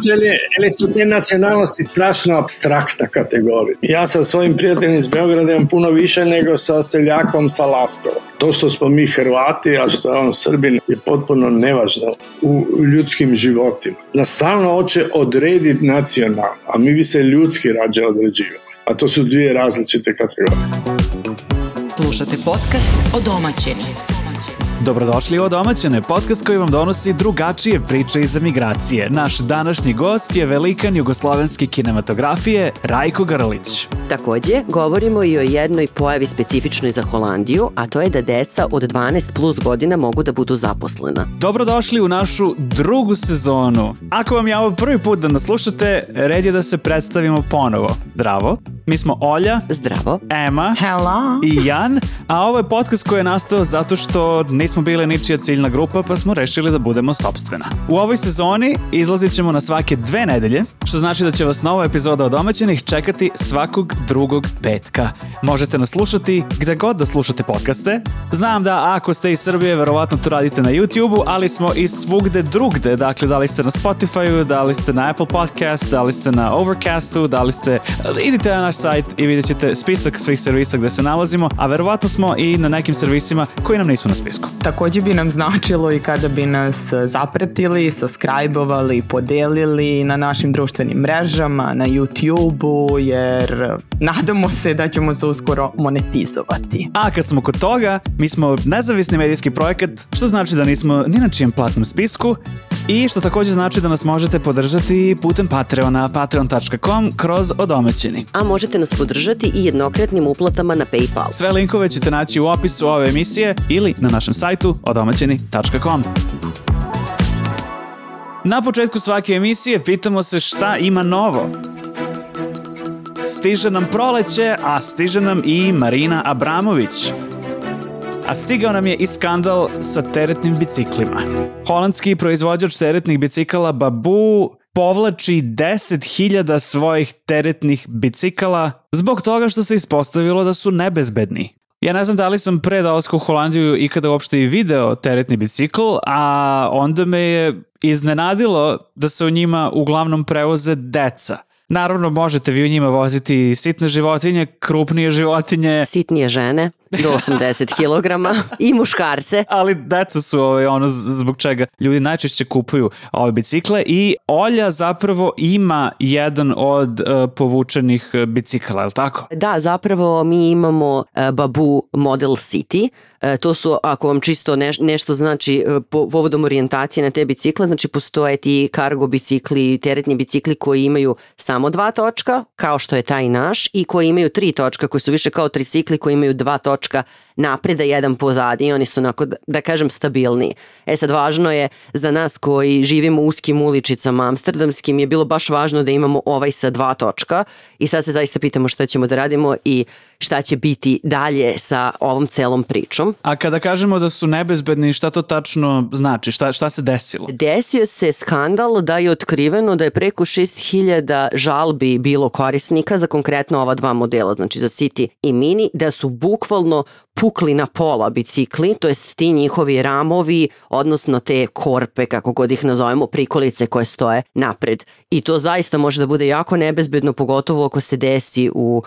zato je, su te nacionalnosti strašno abstrakta kategorija. Ja sa svojim prijateljem iz Beograda imam puno više nego sa seljakom sa lastom. To što smo mi Hrvati, a što je on Srbin, je potpuno nevažno u ljudskim životima. Na stalno hoće odrediti nacional, a mi bi se ljudski rađe određivali. A to su dvije različite kategorije. Slušate podcast o Dobrodošli u Odomaćene, podcast koji vam donosi drugačije priče iz emigracije. Naš današnji gost je velikan jugoslovenske kinematografije Rajko Garlić. Takođe, govorimo i o jednoj pojavi specifičnoj za Holandiju, a to je da deca od 12 plus godina mogu da budu zaposlena. Dobrodošli u našu drugu sezonu. Ako vam je ovo prvi put da nas slušate, red je da se predstavimo ponovo. Zdravo. Mi smo Olja. Zdravo. Ema. Hello. I Jan. A ovo je podcast koji je nastao zato što nismo nismo bili ničija ciljna grupa pa smo rešili da budemo sobstvena. U ovoj sezoni izlazit ćemo na svake dve nedelje, što znači da će vas nova epizoda od domaćenih čekati svakog drugog petka. Možete nas slušati gde god da slušate podcaste. Znam da ako ste iz Srbije, verovatno to radite na YouTube-u, ali smo i svugde drugde. Dakle, da li ste na Spotify-u, da li ste na Apple Podcast, da li ste na Overcastu, da li ste... Idite na naš sajt i vidjet ćete spisak svih servisa gde se nalazimo, a verovatno smo i na nekim servisima koji nam nisu na spisku. Također bi nam značilo i kada bi nas zapratili, saskrajbovali, podelili na našim društvenim mrežama, na YouTube-u, jer nadamo se da ćemo se uskoro monetizovati. A kad smo kod toga, mi smo nezavisni medijski projekat, što znači da nismo ni na čijem platnom spisku, i što također znači da nas možete podržati putem Patreona, patreon.com kroz odomećeni. A možete nas podržati i jednokretnim uplatama na Paypal. Sve linkove ćete naći u opisu ove emisije ili na našem sajtu odomaćeni.com. Na početku svake emisije pitamo se šta ima novo. Stiže nam proleće, a stiže nam i Marina Abramović. A stigao nam je i skandal sa teretnim biciklima. Holandski proizvođač teretnih bicikala Babu povlači 10.000 svojih teretnih bicikala zbog toga što se ispostavilo da su nebezbedni. Ja ne znam da li sam pre dolaska u Holandiju ikada uopšte i video teretni bicikl, a onda me je iznenadilo da se u njima uglavnom prevoze deca. Naravno, možete vi u njima voziti sitne životinje, krupnije životinje. Sitnije žene do 80 kg i muškarce. Ali deca su ovaj, ono zbog čega ljudi najčešće kupuju ove bicikle i Olja zapravo ima jedan od e, povučenih e, bicikla, je tako? Da, zapravo mi imamo e, Babu Model City, to su, ako vam čisto nešto znači po, povodom orijentacije na te bicikle, znači postoje ti kargo bicikli, teretni bicikli koji imaju samo dva točka, kao što je taj naš, i koji imaju tri točka, koji su više kao tricikli koji imaju dva točka Gracias. napreda, jedan pozadi i oni su onako, da kažem, stabilni. E sad, važno je za nas koji živimo u uskim uličicama amsterdamskim, je bilo baš važno da imamo ovaj sa dva točka i sad se zaista pitamo šta ćemo da radimo i šta će biti dalje sa ovom celom pričom. A kada kažemo da su nebezbedni, šta to tačno znači? Šta, šta se desilo? Desio se skandal da je otkriveno da je preko 6000 žalbi bilo korisnika za konkretno ova dva modela, znači za City i Mini, da su bukvalno pukli na pola bicikli, to jest ti njihovi ramovi, odnosno te korpe, kako god ih nazovemo, prikolice koje stoje napred. I to zaista može da bude jako nebezbedno, pogotovo ako se desi u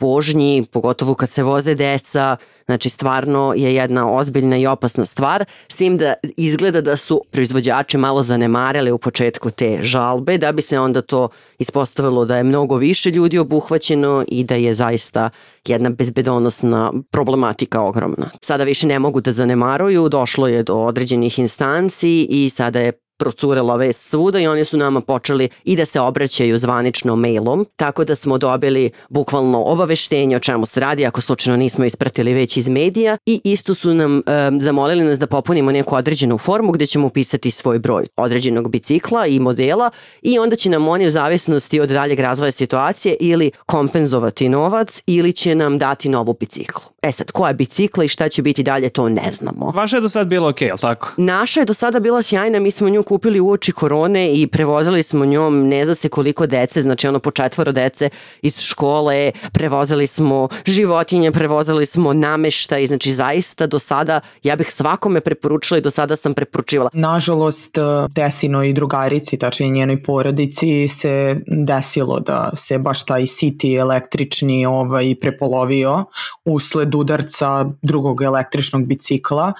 vožnji, pogotovo kad se voze deca, znači stvarno je jedna ozbiljna i opasna stvar, s tim da izgleda da su proizvođači malo zanemarili u početku te žalbe, da bi se onda to ispostavilo da je mnogo više ljudi obuhvaćeno i da je zaista jedna bezbedonosna problematika ogromna. Sada više ne mogu da zanemaruju, došlo je do određenih instanci i sada je Procurelo vest svuda i oni su nama počeli i da se obraćaju zvanično mailom, tako da smo dobili bukvalno obaveštenje o čemu se radi ako slučajno nismo ispratili već iz medija i isto su nam e, zamolili nas da popunimo neku određenu formu gdje ćemo upisati svoj broj određenog bicikla i modela i onda će nam oni u zavisnosti od daljeg razvoja situacije ili kompenzovati novac ili će nam dati novu biciklu. E sad, koja bicikla i šta će biti dalje, to ne znamo. Vaša je do sad bila ok, jel tako? Naša je do sada bila sjajna, mi smo nju kupili u korone i prevozili smo njom ne zna se koliko dece, znači ono po četvoro dece iz škole, prevozili smo životinje, prevozili smo namešta i znači zaista do sada ja bih svakome preporučila i do sada sam preporučivala. Nažalost, e, i drugarici, tačnije njenoj porodici se desilo da se baš taj siti električni ovaj prepolovio usled dudarca udarca drugog električnog bicikla.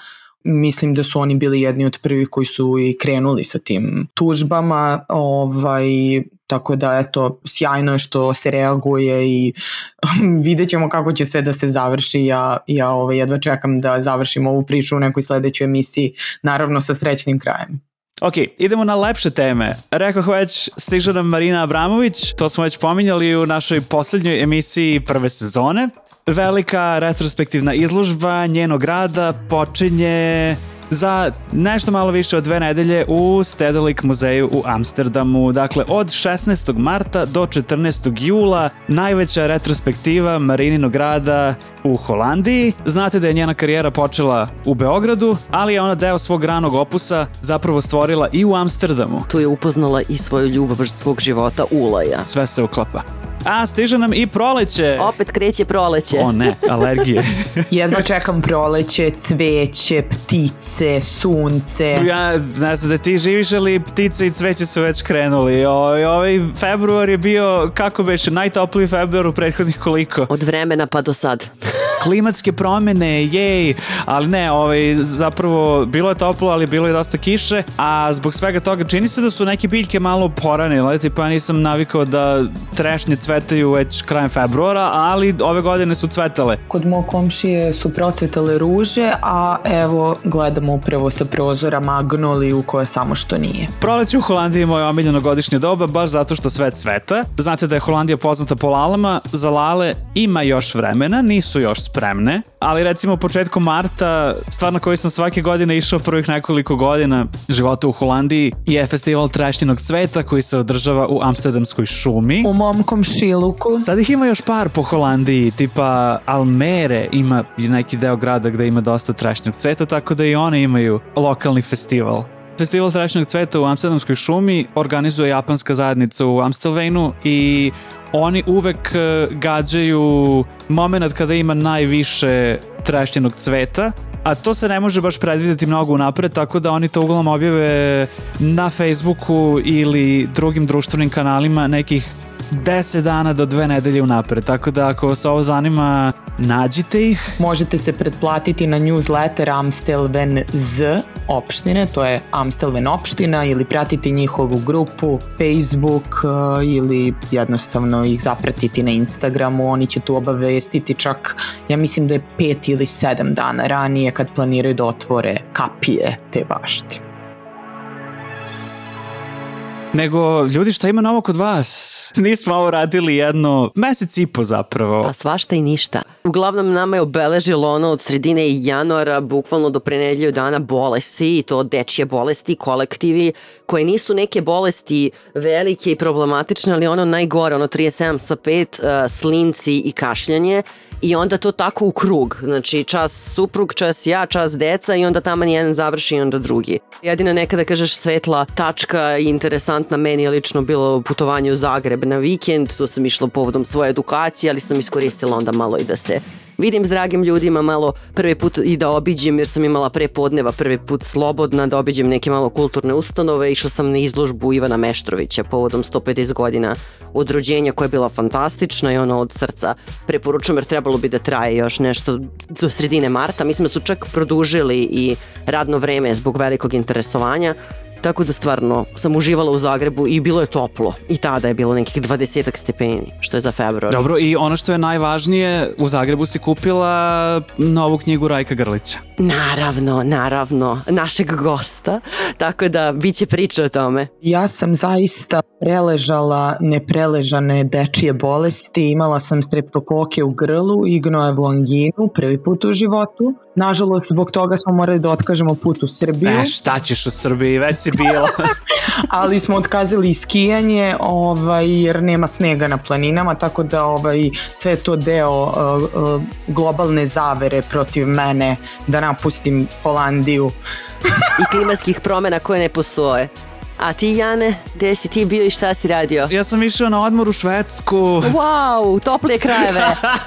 Mislim da su oni bili jedni od prvih koji su i krenuli sa tim tužbama, ovaj, tako da eto, sjajno je što se reaguje i vidjet ćemo kako će sve da se završi. Ja, ja ovaj, jedva čekam da završim ovu priču u nekoj sledećoj emisiji, naravno sa srećnim krajem. Ok, idemo na lepše teme. Rekoh već, stiže nam Marina Abramović, to smo već pominjali u našoj posljednjoj emisiji prve sezone velika retrospektivna izlužba njenog rada počinje za nešto malo više od dve nedelje u Stedelijk muzeju u Amsterdamu. Dakle, od 16. marta do 14. jula najveća retrospektiva Marininog rada u Holandiji. Znate da je njena karijera počela u Beogradu, ali je ona deo svog ranog opusa zapravo stvorila i u Amsterdamu. Tu je upoznala i svoju ljubav svog života Ulaja. Sve se uklapa. A, stiže nam i proleće. Opet kreće proleće. O ne, alergije. Jedno čekam proleće, cveće, ptice, sunce. Ja, znam da ti živiš, ali ptice i cveće su već krenuli. O, ovaj februar je bio, kako već, najtopliji februar u prethodnih koliko? Od vremena pa do sad. klimatske promjene, jej, ali ne, ovaj, zapravo bilo je toplo, ali bilo je dosta kiše, a zbog svega toga čini se da su neke biljke malo poranile, tipa ja nisam navikao da trešnje cvetaju već krajem februara, ali ove godine su cvetale. Kod mog komšije su procvetale ruže, a evo gledamo upravo sa prozora u koja samo što nije. Proleće u Holandiji je moje omiljeno godišnje doba, baš zato što sve cveta. Znate da je Holandija poznata po lalama, za lale ima još vremena, nisu još spremne, ali recimo početkom marta, stvar na koju sam svake godine išao prvih nekoliko godina života u Holandiji je festival trešnjenog cveta koji se održava u Amsterdamskoj šumi. U mom komšiju komšiluku. Sad ih ima još par po Holandiji, tipa Almere ima neki deo grada gde ima dosta trešnjog cveta, tako da i one imaju lokalni festival. Festival trašnjeg cveta u Amsterdamskoj šumi organizuje japanska zajednica u Amstelvenu i oni uvek e, gađaju moment kada ima najviše trešnjenog cveta a to se ne može baš predvideti mnogo unapred, tako da oni to uglavnom objave na Facebooku ili drugim društvenim kanalima nekih 10 dana do 2 nedelje unapred. Tako da ako vas ovo zanima, nađite ih. Možete se pretplatiti na newsletter Amstelven Z opštine, to je Amstelven opština ili pratiti njihovu grupu Facebook e, ili jednostavno ih zapratiti na Instagramu, oni će tu obavestiti čak, ja mislim da je 5 ili 7 dana ranije kad planiraju da otvore kapije te bašte. Nego, ljudi, šta ima novo kod vas? Nismo ovo radili jedno mesec i po zapravo. Pa svašta i ništa. Uglavnom, nama je obeležilo ono od sredine januara, bukvalno do prenedlju dana bolesti, i to dečje bolesti, kolektivi, koje nisu neke bolesti velike i problematične, ali ono najgore, ono 37 sa 5, e, slinci i kašljanje i onda to tako u krug. Znači čas suprug, čas ja, čas deca i onda taman jedan završi i onda drugi. Jedina nekada kažeš svetla tačka i interesantna meni je lično bilo putovanje u Zagreb na vikend, to sam išla povodom svoje edukacije, ali sam iskoristila onda malo i da se vidim s dragim ljudima malo prvi put i da obiđem jer sam imala prepodneva prvi put slobodna da obiđem neke malo kulturne ustanove. Išla sam na izložbu Ivana Meštrovića povodom 150 godina od rođenja koja je bila fantastična i ono od srca preporučujem jer trebalo bi da traje još nešto do sredine marta. Mislim da su čak produžili i radno vreme zbog velikog interesovanja tako da stvarno sam uživala u Zagrebu i bilo je toplo. I tada je bilo nekih 20 stepeni, što je za februar. Dobro, i ono što je najvažnije, u Zagrebu si kupila novu knjigu Rajka Grlića. Naravno, naravno, našeg gosta, tako da bit će priča o tome. Ja sam zaista preležala nepreležane dečije bolesti, imala sam streptokoke u grlu i longinu prvi put u životu. Nažalost, zbog toga smo morali da otkažemo put u Srbiju. E, šta ćeš u Srbiji, već si bila. Ali smo otkazali skijanje ovaj, jer nema snega na planinama, tako da ovaj, sve to deo eh, eh, globalne zavere protiv mene da napustim Holandiju. I klimatskih promjena koje ne postoje. A ti, Jane, gdje si ti bio i šta si radio? Ja sam išao na odmor u Švedsku. Wow, toplije krajeve.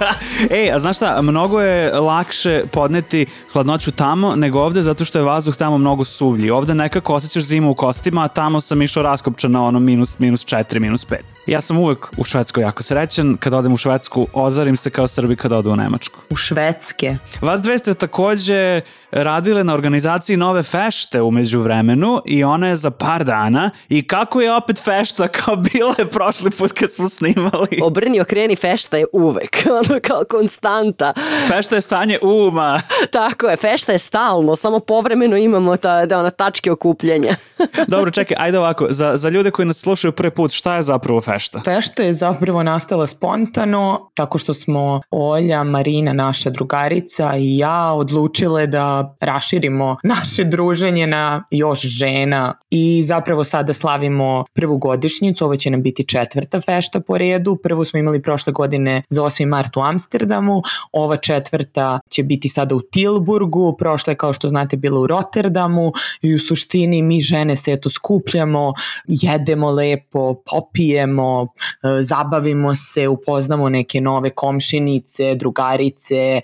Ej, a znaš šta, mnogo je lakše podneti hladnoću tamo nego ovdje, zato što je vazduh tamo mnogo suvlji. Ovdje nekako osjećaš zimu u kostima, a tamo sam išao raskopčan na ono minus, minus četiri, minus pet. Ja sam uvek u Švedskoj jako srećen. Kad odem u Švedsku, ozarim se kao Srbi kad odu u Nemačku. U Švedske. Vas dve ste takođe radile na organizaciji nove fešte umeđu vremenu i ona je za par dana i kako je opet fešta kao bila je prošli put kad smo snimali. Obrni, okreni, fešta je uvek, ono kao konstanta. Fešta je stanje uma. Tako je, fešta je stalno, samo povremeno imamo ta, da ona tačke okupljenja Dobro, čekaj, ajde ovako, za, za ljude koji nas slušaju prvi put, šta je zapravo fešta? Fešta je zapravo nastala spontano, tako što smo Olja, Marina, naša drugarica i ja odlučile da raširimo naše druženje na još žena i zapravo Upravo sada slavimo prvu godišnjicu, ovo će nam biti četvrta fešta po redu. Prvu smo imali prošle godine za 8. mart u Amsterdamu, ova četvrta će biti sada u Tilburgu, prošle kao što znate bila u Rotterdamu i u suštini mi žene se eto skupljamo, jedemo lepo, popijemo, e, zabavimo se, upoznamo neke nove komšinice, drugarice, e,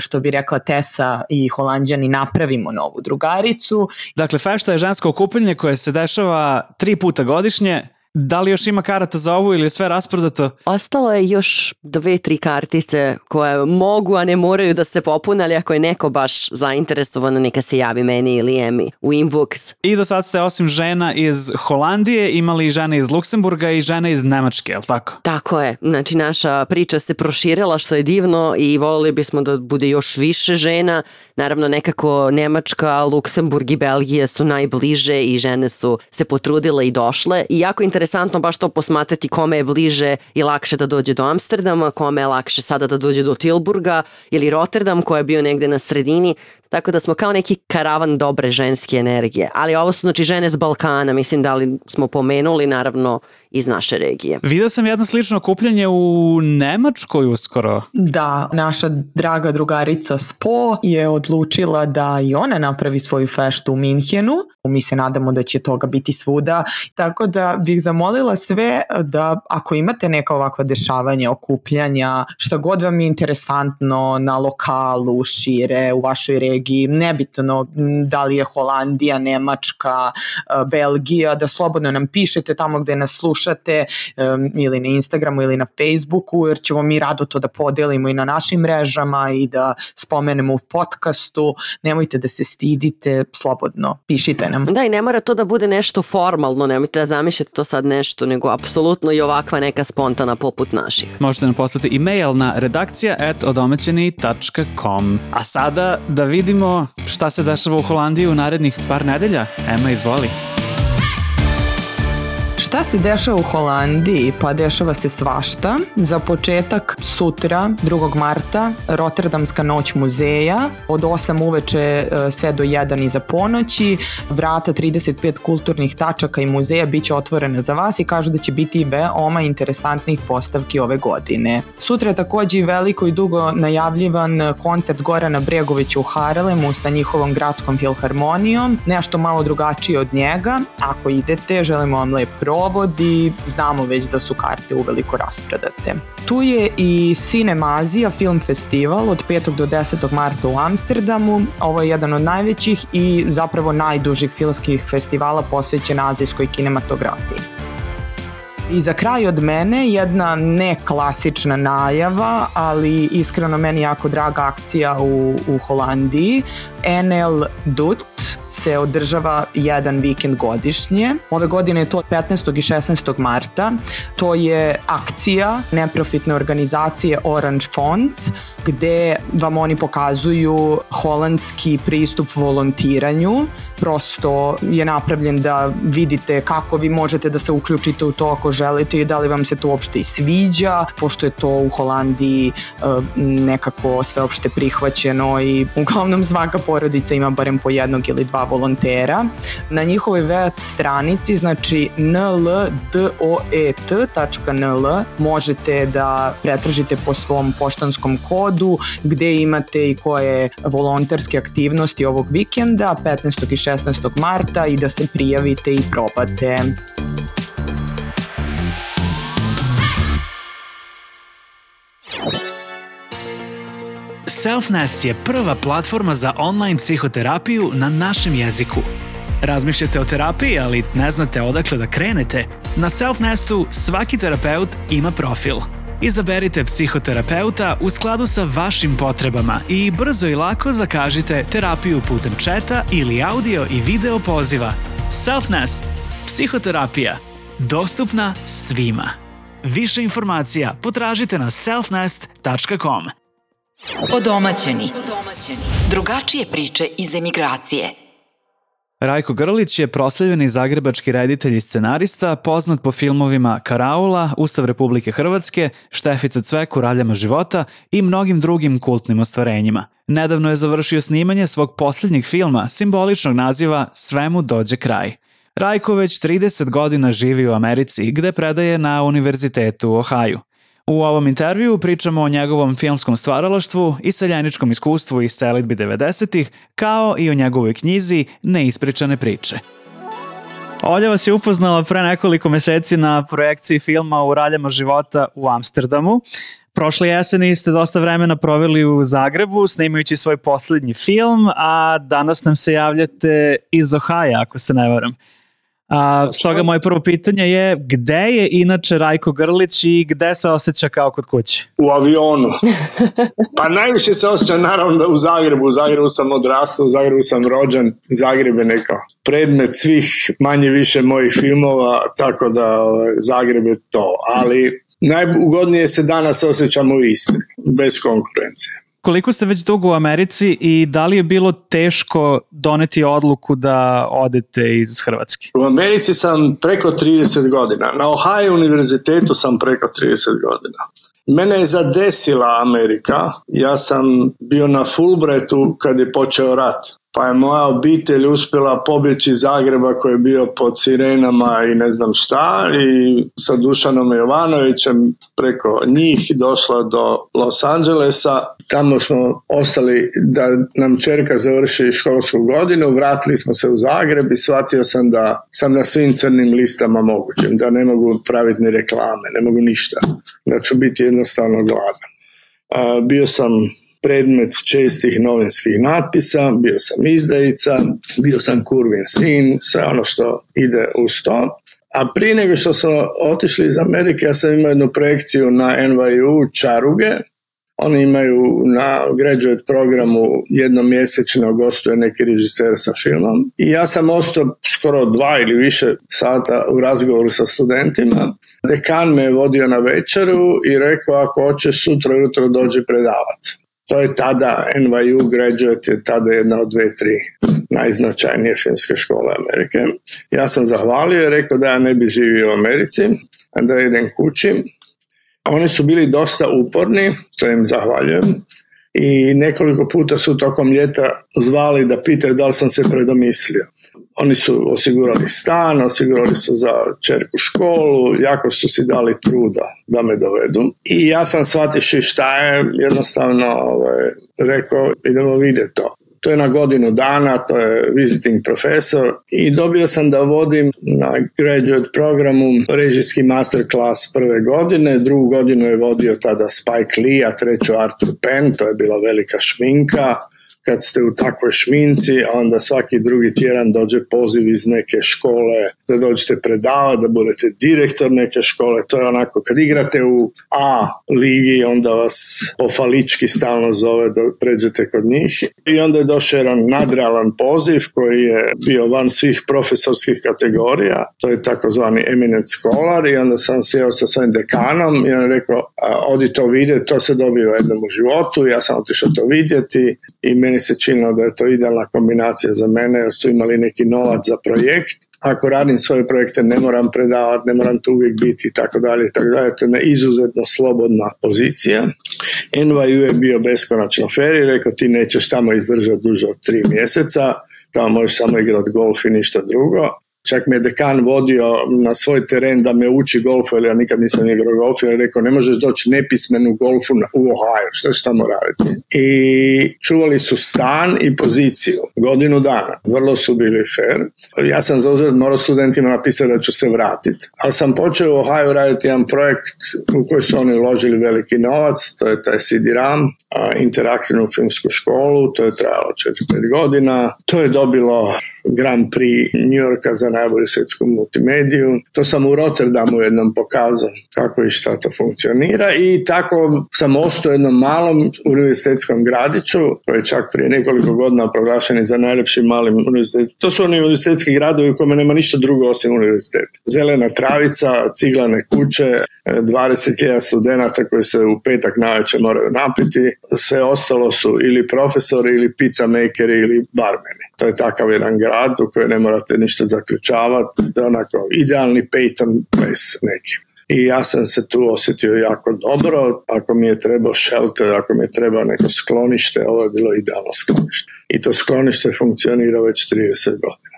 što bi rekla Tesa i Holandjani napravimo novu drugaricu. Dakle, fešta je žensko okupljanje koje se deš dešava tri puta godišnje da li još ima karata za ovu ili je sve rasprodato? Ostalo je još dve, tri kartice koje mogu, a ne moraju da se popune, ali ako je neko baš zainteresovan, neka se javi meni ili Emi u inbox. I do sad ste osim žena iz Holandije imali i žene iz Luksemburga i žene iz Nemačke, je li tako? Tako je. Znači naša priča se proširila što je divno i volili bismo da bude još više žena. Naravno nekako Nemačka, Luksemburg i Belgija su najbliže i žene su se potrudile i došle. I jako interesantno interesantno baš to posmatrati kome je bliže i lakše da dođe do Amsterdama, kome je lakše sada da dođe do Tilburga ili Rotterdam koja je bio negde na sredini. Tako da smo kao neki karavan dobre ženske energije. Ali ovo su znači žene s Balkana, mislim da li smo pomenuli naravno iz naše regije. Video sam jedno slično kupljanje u Nemačkoj uskoro. Da, naša draga drugarica Spo je odlučila da i ona napravi svoju feštu u Minhenu. Mi se nadamo da će toga biti svuda. Tako da bih zamolila sve da ako imate neka ovakva dešavanja, okupljanja, što god vam je interesantno na lokalu, šire, u vašoj regiji, i nebitno da li je Holandija, Nemačka, eh, Belgija, da slobodno nam pišete tamo gde nas slušate eh, ili na Instagramu ili na Facebooku, jer ćemo mi rado to da podelimo i na našim mrežama i da spomenemo u podcastu. Nemojte da se stidite, slobodno pišite nam. Da i ne mora to da bude nešto formalno, nemojte da zamišljate to sad nešto, nego apsolutno i ovakva neka spontana poput naših. Možete nam poslati e-mail na redakcija A sada da vidimo vidimo šta se dešava u Holandiji u narednih par nedelja. Ema, izvoli. Šta se dešava u Holandiji? Pa dešava se svašta. Za početak sutra, 2. marta, Rotterdamska noć muzeja od 8 uveče e, sve do 1 za ponoći. Vrata 35 kulturnih tačaka i muzeja bit će otvorena za vas i kažu da će biti i veoma interesantnih postavki ove godine. Sutra je takođe veliko i dugo najavljivan koncert Gorana Bregovića u Harlemu sa njihovom gradskom filharmonijom. Nešto malo drugačije od njega. Ako idete, želimo vam lep pro provodi, znamo već da su karte uveliko raspredate. Tu je i Cinemazija Film Festival od 5. do 10. marta u Amsterdamu. Ovo je jedan od najvećih i zapravo najdužih filmskih festivala posvećen azijskoj kinematografiji. I za kraj od mene jedna neklasična najava, ali iskreno meni jako draga akcija u, u Holandiji, NL Dut, se održava jedan vikend godišnje. Ove godine je to 15. i 16. marta. To je akcija neprofitne organizacije Orange Fonds gde vam oni pokazuju holandski pristup volontiranju. Prosto je napravljen da vidite kako vi možete da se uključite u to ako želite i da li vam se to uopšte i sviđa, pošto je to u Holandiji e, nekako sveopšte prihvaćeno i uglavnom svaka porodica ima barem po jednog ili dva volontera na njihovoj web stranici znači nldoet.nl e možete da pretražite po svom poštanskom kodu gde imate i koje volonterske aktivnosti ovog vikenda 15. i 16. marta i da se prijavite i probate. Selfnest je prva platforma za online psihoterapiju na našem jeziku. Razmišljate o terapiji, ali ne znate odakle da krenete? Na Selfnestu svaki terapeut ima profil. Izaberite psihoterapeuta u skladu sa vašim potrebama i brzo i lako zakažite terapiju putem četa ili audio i video poziva. Selfnest. Psihoterapija. Dostupna svima. Više informacija potražite na selfnest.com. Odomaćeni. Drugačije priče iz emigracije. Rajko Grlić je proslavljeni zagrebački reditelj i scenarista, poznat po filmovima Karaula, Ustav Republike Hrvatske, Štefica Cvek u života i mnogim drugim kultnim ostvarenjima. Nedavno je završio snimanje svog posljednjeg filma, simboličnog naziva Svemu dođe kraj. Rajko već 30 godina živi u Americi, gde predaje na Univerzitetu u Ohaju. U ovom intervju pričamo o njegovom filmskom stvaralaštvu i seljeničkom iskustvu iz selitbi 90-ih, kao i o njegovoj knjizi Neispričane priče. Olja vas je upoznala pre nekoliko meseci na projekciji filma U raljama života u Amsterdamu. Prošle jeseni ste dosta vremena proveli u Zagrebu snimajući svoj posljednji film, a danas nam se javljate iz Ohaja, ako se ne varam. A, stoga moje prvo pitanje je gde je inače Rajko Grlić i gde se osjeća kao kod kuće? U avionu. Pa najviše se osjeća naravno u Zagrebu. U Zagrebu sam odrastao, u Zagrebu sam rođen. Zagreb je neka predmet svih manje više mojih filmova, tako da ovaj, Zagreb je to. Ali najugodnije se danas osjećam u Istri, bez konkurencije koliko ste već dugo u Americi i da li je bilo teško doneti odluku da odete iz Hrvatske? U Americi sam preko 30 godina. Na Ohio univerzitetu sam preko 30 godina. Mene je zadesila Amerika. Ja sam bio na Fulbretu kad je počeo rat pa je moja obitelj uspjela pobjeći iz Zagreba koji je bio pod sirenama i ne znam šta i sa Dušanom Jovanovićem preko njih došla do Los Angelesa. Tamo smo ostali da nam čerka završi školsku godinu, vratili smo se u Zagreb i shvatio sam da sam na svim crnim listama mogućim, da ne mogu praviti ni reklame, ne mogu ništa, da ću biti jednostavno gladan. Bio sam predmet čestih novinskih natpisa, bio sam izdajica, bio sam kurvin sin, sve ono što ide uz to. A prije nego što smo otišli iz Amerike, ja sam imao jednu projekciju na NYU Čaruge. Oni imaju na graduate programu jednomjesečno gostuje neki režiser sa filmom. I ja sam ostao skoro dva ili više sata u razgovoru sa studentima. Dekan me je vodio na večeru i rekao ako hoćeš sutra jutro dođi predavati. To je tada NYU Graduate, je tada jedna od dve, tri najznačajnije filmske škole Amerike. Ja sam zahvalio i rekao da ja ne bi živio u Americi, da idem kući. Oni su bili dosta uporni, to im zahvaljujem, i nekoliko puta su tokom ljeta zvali da pitaju da li sam se predomislio oni su osigurali stan, osigurali su za čerku školu, jako su si dali truda da me dovedu. I ja sam shvatiši šta je, jednostavno ovaj, rekao idemo vidjeti to. To je na godinu dana, to je visiting profesor i dobio sam da vodim na graduate programu režijski masterclass prve godine, drugu godinu je vodio tada Spike Lee, a treću Arthur Penn, to je bila velika šminka, kad ste u takvoj šminci, onda svaki drugi tjedan dođe poziv iz neke škole da dođete predava, da budete direktor neke škole. To je onako, kad igrate u A ligi, onda vas pofalički stalno zove da pređete kod njih. I onda je došao jedan nadrealan poziv koji je bio van svih profesorskih kategorija. To je takozvani eminent scholar i onda sam sjeo sa svojim dekanom i on je rekao, odi to vidjeti, to se dobiva jednom u životu. Ja sam otišao to vidjeti i meni meni se činilo da je to idealna kombinacija za mene jer su imali neki novac za projekt. Ako radim svoje projekte ne moram predavati, ne moram tu uvijek biti i tako dalje i tako dalje. To je izuzetno slobodna pozicija. NYU je bio beskonačno fer i rekao ti nećeš tamo izdržati duže od tri mjeseca, tamo možeš samo igrati golf i ništa drugo čak me dekan vodio na svoj teren da me uči golfu, jer ja nikad nisam igrao golf, jer je rekao ne možeš doći nepismenu u golfu u Ohio, što ćeš tamo raditi. I čuvali su stan i poziciju, godinu dana, vrlo su bili fair. Ja sam zauzet, morao studentima napisati da ću se vratiti, ali sam počeo u Ohio raditi jedan projekt u koji su oni uložili veliki novac, to je taj CD-RAM, interaktivnu filmsku školu, to je trajalo 4-5 godina, to je dobilo Grand Prix New Yorka za najbolju svjetsku multimediju. To sam u Rotterdamu jednom pokazao kako i šta to funkcionira i tako sam ostao jednom malom univerzitetskom gradiću koji je čak prije nekoliko godina proglašen za najljepši mali univerzitet. To su oni univerzitetski gradovi u kojima nema ništa drugo osim univerzitet. Zelena travica, ciglane kuće, jedan studenta koji se u petak navečer moraju napiti, sve ostalo su ili profesori ili pizza makeri ili barmeni. To je takav jedan grad u kojem ne morate ništa zaključavati, onako idealni Peyton place neki. I ja sam se tu osjetio jako dobro, ako mi je trebao shelter, ako mi je trebao neko sklonište, ovo je bilo idealno sklonište. I to sklonište funkcionira već 30 godina.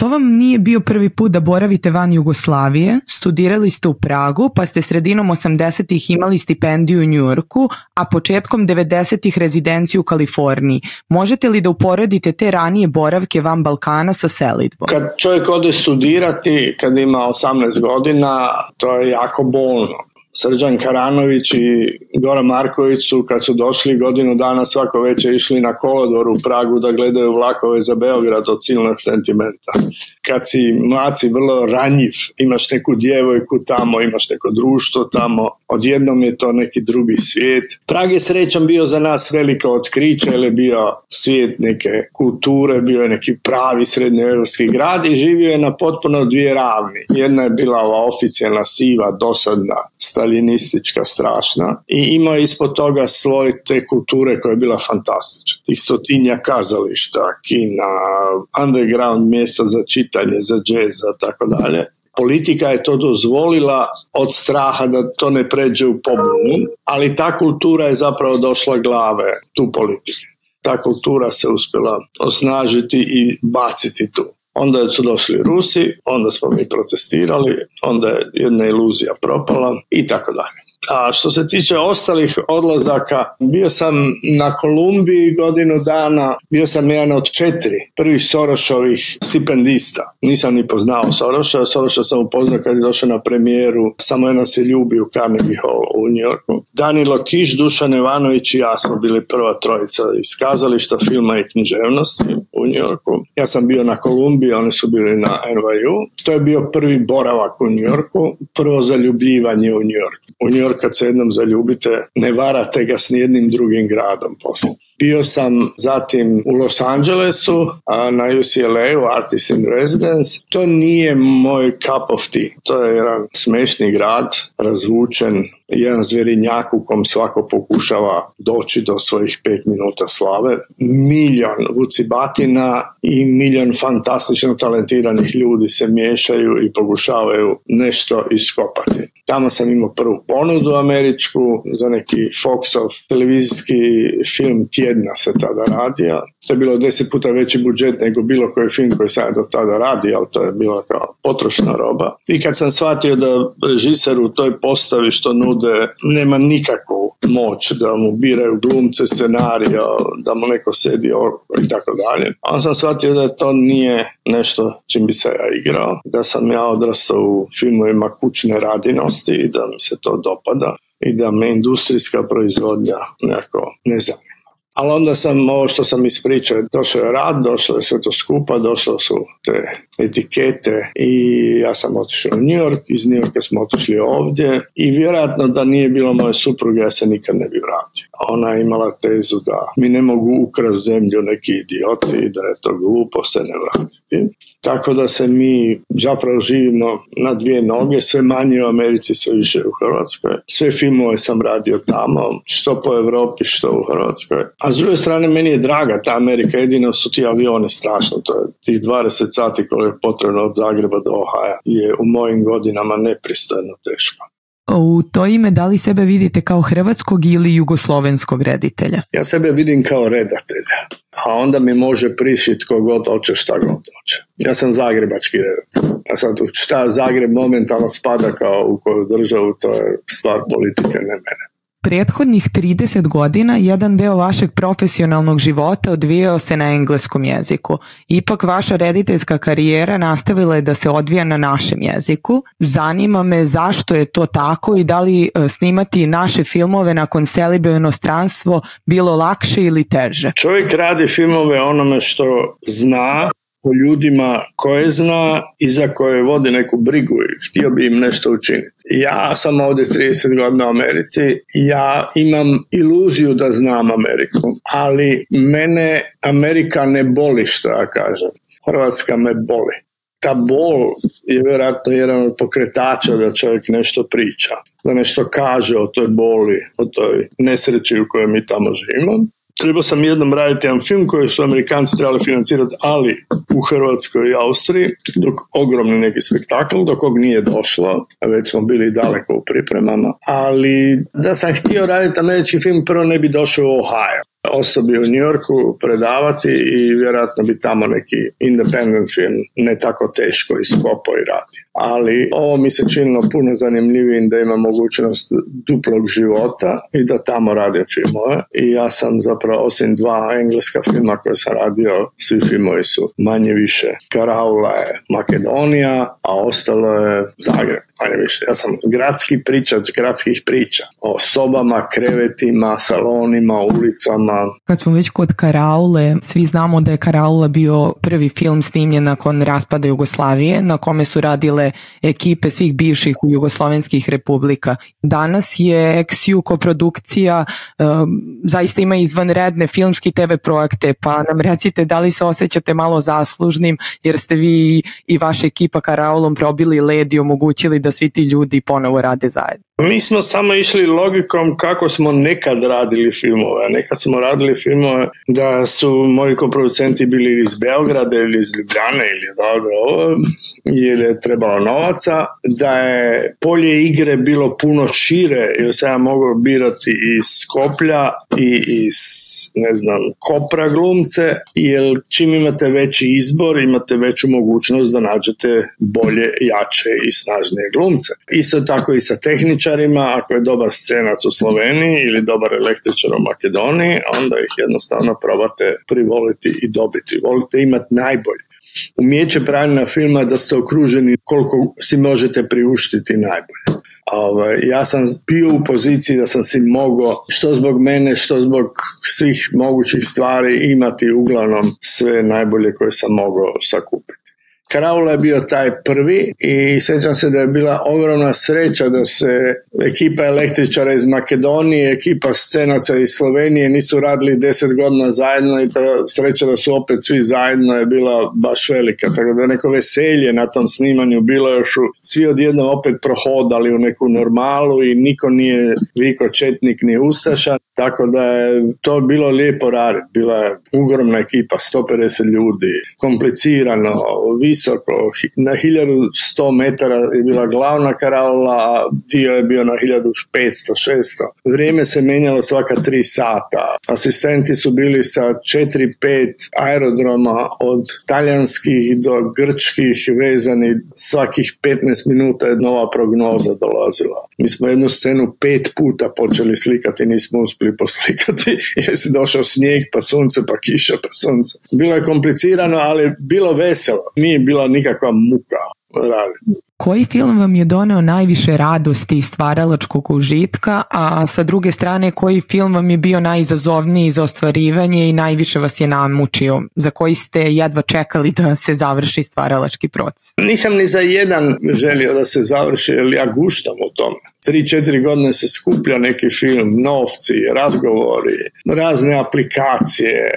To vam nije bio prvi put da boravite van Jugoslavije, studirali ste u Pragu, pa ste sredinom 80-ih imali stipendiju u Njurku, a početkom 90-ih rezidenciju u Kaliforniji. Možete li da uporedite te ranije boravke van Balkana sa selitbom? Kad čovjek ode studirati, kad ima 18 godina, to je jako bolno Srđan Karanović i Goran Marković su kad su došli godinu dana svako veće išli na kolodor u Pragu da gledaju vlakove za Beograd od silnog sentimenta. Kad si mlaci vrlo ranjiv, imaš neku djevojku tamo, imaš neko društvo tamo, odjednom je to neki drugi svijet. Prag je srećom bio za nas veliko otkriće, jer je bio svijet neke kulture, bio je neki pravi srednjoevropski grad i živio je na potpuno dvije ravni. Jedna je bila ova oficijalna siva, dosadna, stari staljinistička, strašna i ima ispod toga sloj te kulture koja je bila fantastična. Tih stotinja kazališta, kina, underground mjesta za čitanje, za jazz, tako dalje. Politika je to dozvolila od straha da to ne pređe u pobunu, ali ta kultura je zapravo došla glave tu politike. Ta kultura se uspjela osnažiti i baciti tu onda su došli Rusi, onda smo mi protestirali, onda je jedna iluzija propala i tako dalje. A što se tiče ostalih odlazaka, bio sam na Kolumbiji godinu dana, bio sam jedan od četiri prvih Sorošovih stipendista. Nisam ni poznao Soroša, Soroša sam upoznao kad je došao na premijeru, samo jedna se ljubi u Carnegie Hall u New Yorku. Danilo Kiš, Dušan Ivanović i ja smo bili prva trojica iz kazališta, filma i književnosti u New Yorku. Ja sam bio na Kolumbiji, oni su bili na NYU. To je bio prvi boravak u New Yorku, prvo zaljubljivanje u New Yorku. U York kad se jednom zaljubite, ne varate ga s nijednim drugim gradom poslije. Bio sam zatim u Los Angelesu, a na UCLA-u, in Residence. To nije moj cup of tea. To je jedan smešni grad, razvučen, jedan zverinjak u kom svako pokušava doći do svojih pet minuta slave. Milion vucibatina i milion fantastično talentiranih ljudi se miješaju i pokušavaju nešto iskopati. Tamo sam imao prvu ponu ponudu američku za neki Foxov televizijski film Tjedna se tada radio. To je bilo deset puta veći budžet nego bilo koji film koji sam do tada radio, ali to je bila kao potrošna roba. I kad sam shvatio da režiser u toj postavi što nude nema nikakvu moć da mu biraju glumce, scenarija, da mu neko sedi i tako dalje. A sam shvatio da to nije nešto čim bi se ja igrao, da sam ja odrastao u filmovima kućne radinosti i da mi se to dopada i da me industrijska proizvodnja nekako ne zanima. Ali onda sam ovo što sam ispričao, došao je rad, došlo je sve to skupa, došlo su te etikete i ja sam otišao u New York, iz New Yorka smo otišli ovdje i vjerojatno da nije bilo moje supruge, ja se nikad ne bi vratio. Ona je imala tezu da mi ne mogu ukras zemlju neki idioti i da je to glupo se ne vratiti. Tako da se mi zapravo živimo na dvije noge, sve manje u Americi, sve više u Hrvatskoj. Sve filmove sam radio tamo, što po Europi, što u Hrvatskoj. A s druge strane, meni je draga ta Amerika, jedino su ti avioni strašno. To je tih 20 sati koje je potrebno od Zagreba do Ohaja je u mojim godinama nepristojno teško. U to ime da li sebe vidite kao hrvatskog ili jugoslovenskog reditelja? Ja sebe vidim kao redatelja, a onda mi može prišit kogod hoće šta god hoće. Ja sam zagrebački redatelj. A sad šta Zagreb momentalno spada kao u koju državu, to je stvar politike, ne mene. Prethodnih 30 godina jedan deo vašeg profesionalnog života odvijao se na engleskom jeziku. Ipak vaša rediteljska karijera nastavila je da se odvija na našem jeziku. Zanima me zašto je to tako i da li e, snimati naše filmove nakon selibe inostranstvo bilo lakše ili teže? Čovjek radi filmove onome što zna ljudima koje zna i za koje vodi neku brigu i htio bi im nešto učiniti. Ja sam ovdje 30 godina u Americi, ja imam iluziju da znam Ameriku, ali mene Amerika ne boli što ja kažem. Hrvatska me boli. Ta bol je vjerojatno jedan od pokretača da čovjek nešto priča, da nešto kaže o toj boli, o toj nesreći u kojoj mi tamo živimo. Trebao sam jednom raditi jedan film koji su Amerikanci trebali financirati, ali u Hrvatskoj i Austriji, dok ogromni neki spektakl, do kog nije došlo, već smo bili daleko u pripremama, ali da sam htio raditi američki film, prvo ne bi došao u Ohio osobi u Yorku predavati i vjerojatno bi tamo neki independent film ne tako teško i i radi. Ali ovo mi se činilo puno zanimljivijim da ima mogućnost duplog života i da tamo radim filmove. I ja sam zapravo, osim dva engleska filma koje sam radio, svi filmovi su manje više. Karaula je Makedonija, a ostalo je Zagreb manje više. Ja sam gradski pričač gradskih priča o sobama, krevetima, salonima, ulicama. Kad smo već kod Karaule, svi znamo da je Karaula bio prvi film snimljen nakon raspada Jugoslavije na kome su radile ekipe svih bivših jugoslovenskih republika. Danas je Exiu koprodukcija zaista ima izvanredne filmski TV projekte, pa nam recite da li se osjećate malo zaslužnim jer ste vi i vaša ekipa Karaulom probili led i omogućili da da svi ti ljudi ponovo rade zajedno. Mi smo samo išli logikom kako smo nekad radili filmove. Nekad smo radili filmove da su moji koproducenti bili iz Beograda ili iz Ljubljane ili jer je trebalo novaca, da je polje igre bilo puno šire, jer sam ja mogao birati iz Skoplja i iz ne znam, kopra glumce, jer čim imate veći izbor, imate veću mogućnost da nađete bolje, jače i snažnije glumce. Isto tako i sa tehničarima ako je dobar scenac u Sloveniji ili dobar električar u Makedoniji, onda ih jednostavno probate privoliti i dobiti. Volite imati najbolje. Umijeće pravilna filma da ste okruženi koliko si možete priuštiti najbolje. Ovaj, ja sam bio u poziciji da sam si mogao što zbog mene, što zbog svih mogućih stvari imati uglavnom sve najbolje koje sam mogao sakupiti. Kraula je bio taj prvi i sjećam se da je bila ogromna sreća da se ekipa električara iz Makedonije, ekipa scenaca iz Slovenije nisu radili deset godina zajedno i ta sreća da su opet svi zajedno je bila baš velika. Tako da neko veselje na tom snimanju bilo još u, svi odjedno opet prohodali u neku normalu i niko nije viko četnik ni ustaša. Tako da je to bilo lijepo raditi. Bila je ogromna ekipa, 150 ljudi, komplicirano, vi visoko, na 1100 metara je bila glavna karala, a dio je bio na 1500-600. Vrijeme se menjalo svaka tri sata. Asistenti su bili sa 4-5 aerodroma od talijanskih do grčkih vezani svakih 15 minuta je nova prognoza dolazila. Mi smo jednu scenu pet puta počeli slikati, nismo uspjeli poslikati Jesi došao snijeg, pa sunce, pa kiša, pa sunce. Bilo je komplicirano, ali bilo veselo. Nije bila nikakva muka Koji film vam je donio najviše radosti i stvaralačkog užitka, a sa druge strane koji film vam je bio najizazovniji za ostvarivanje i najviše vas je namučio, za koji ste jedva čekali da se završi stvaralački proces? Nisam ni za jedan želio da se završi, jer ja guštam u tome. Tri, četiri godine se skuplja neki film, novci, razgovori, razne aplikacije,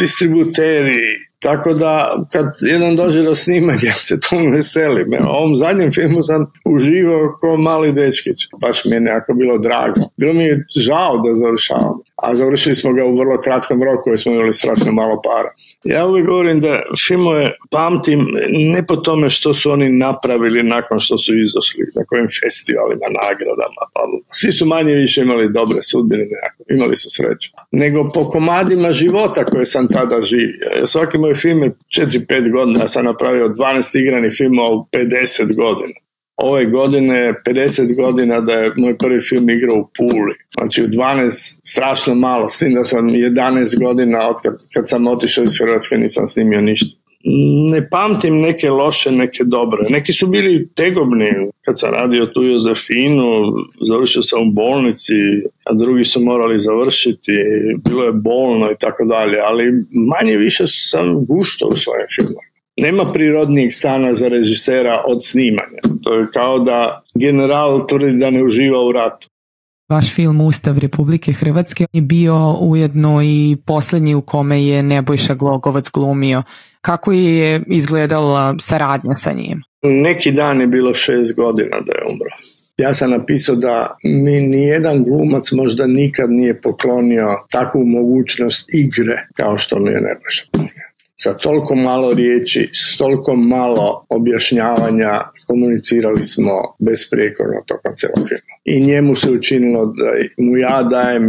distributeri, tako da kad jednom dođe do snimanja se to veselim. O ovom zadnjem filmu sam uživao ko mali dečkić. Baš mi je nekako bilo drago. Bilo mi je žao da završavam a završili smo ga u vrlo kratkom roku jer smo imali strašno malo para. Ja uvijek govorim da je, pamtim ne po tome što su oni napravili nakon što su izašli, na kojim festivalima, nagradama, pa ono. svi su manje više imali dobre sudbine, imali su sreću. Nego po komadima života koje sam tada živio. Svaki moj film je 4-5 godina, ja sam napravio 12 igranih filmova u 50 godina ove godine 50 godina da je moj prvi film igrao u Puli. Znači u 12, strašno malo, s tim da sam 11 godina od kad, kad sam otišao iz Hrvatske nisam snimio ništa. Ne pamtim neke loše, neke dobre. Neki su bili tegobni. Kad sam radio tu Jozefinu, završio sam u bolnici, a drugi su morali završiti, bilo je bolno i tako dalje, ali manje više sam guštao u svojim filmima. Nema prirodnijeg stana za režisera od snimanja. To je kao da general tvrdi da ne uživa u ratu. Vaš film Ustav Republike Hrvatske je bio ujedno i posljednji u kome je Nebojša Glogovac glumio. Kako je izgledala saradnja sa njim? Neki dan je bilo šest godina da je umro. Ja sam napisao da mi nijedan glumac možda nikad nije poklonio takvu mogućnost igre kao što mi je Nebojša sa toliko malo riječi, s toliko malo objašnjavanja komunicirali smo besprijekorno tokom cijelog filma. I njemu se učinilo da mu ja dajem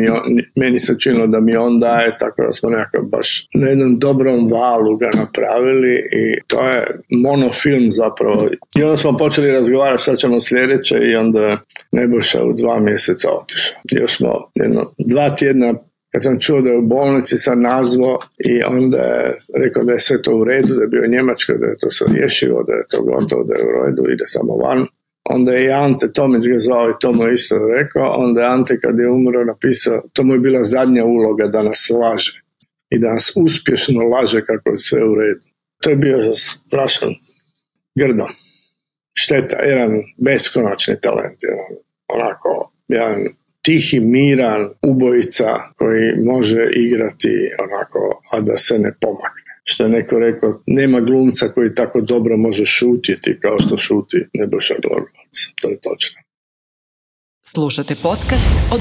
meni se učinilo da mi on daje, tako da smo nekako baš na jednom dobrom valu ga napravili i to je monofilm zapravo. I onda smo počeli razgovarati šta ćemo sljedeće i onda Nebojša u dva mjeseca otišao. Još smo jedno, dva tjedna kad sam čuo da je u bolnici sam nazvao i onda je rekao da je sve to u redu, da je bio Njemačka, da je to se rješivo, da je to gotovo, da je u redu, ide samo van. Onda je Ante Tomić ga zvao i to mu isto rekao. Onda je Ante kad je umro napisao, to mu je bila zadnja uloga da nas laže i da nas uspješno laže kako je sve u redu. To je bio strašan grdo. Šteta, jedan beskonačni talent, onako, jedan tihi miran ubojica koji može igrati onako, a da se ne pomakne. Što je neko rekao, nema glumca koji tako dobro može šutjeti kao što šuti Nebojša Glogovac. To je točno. Slušate podcast o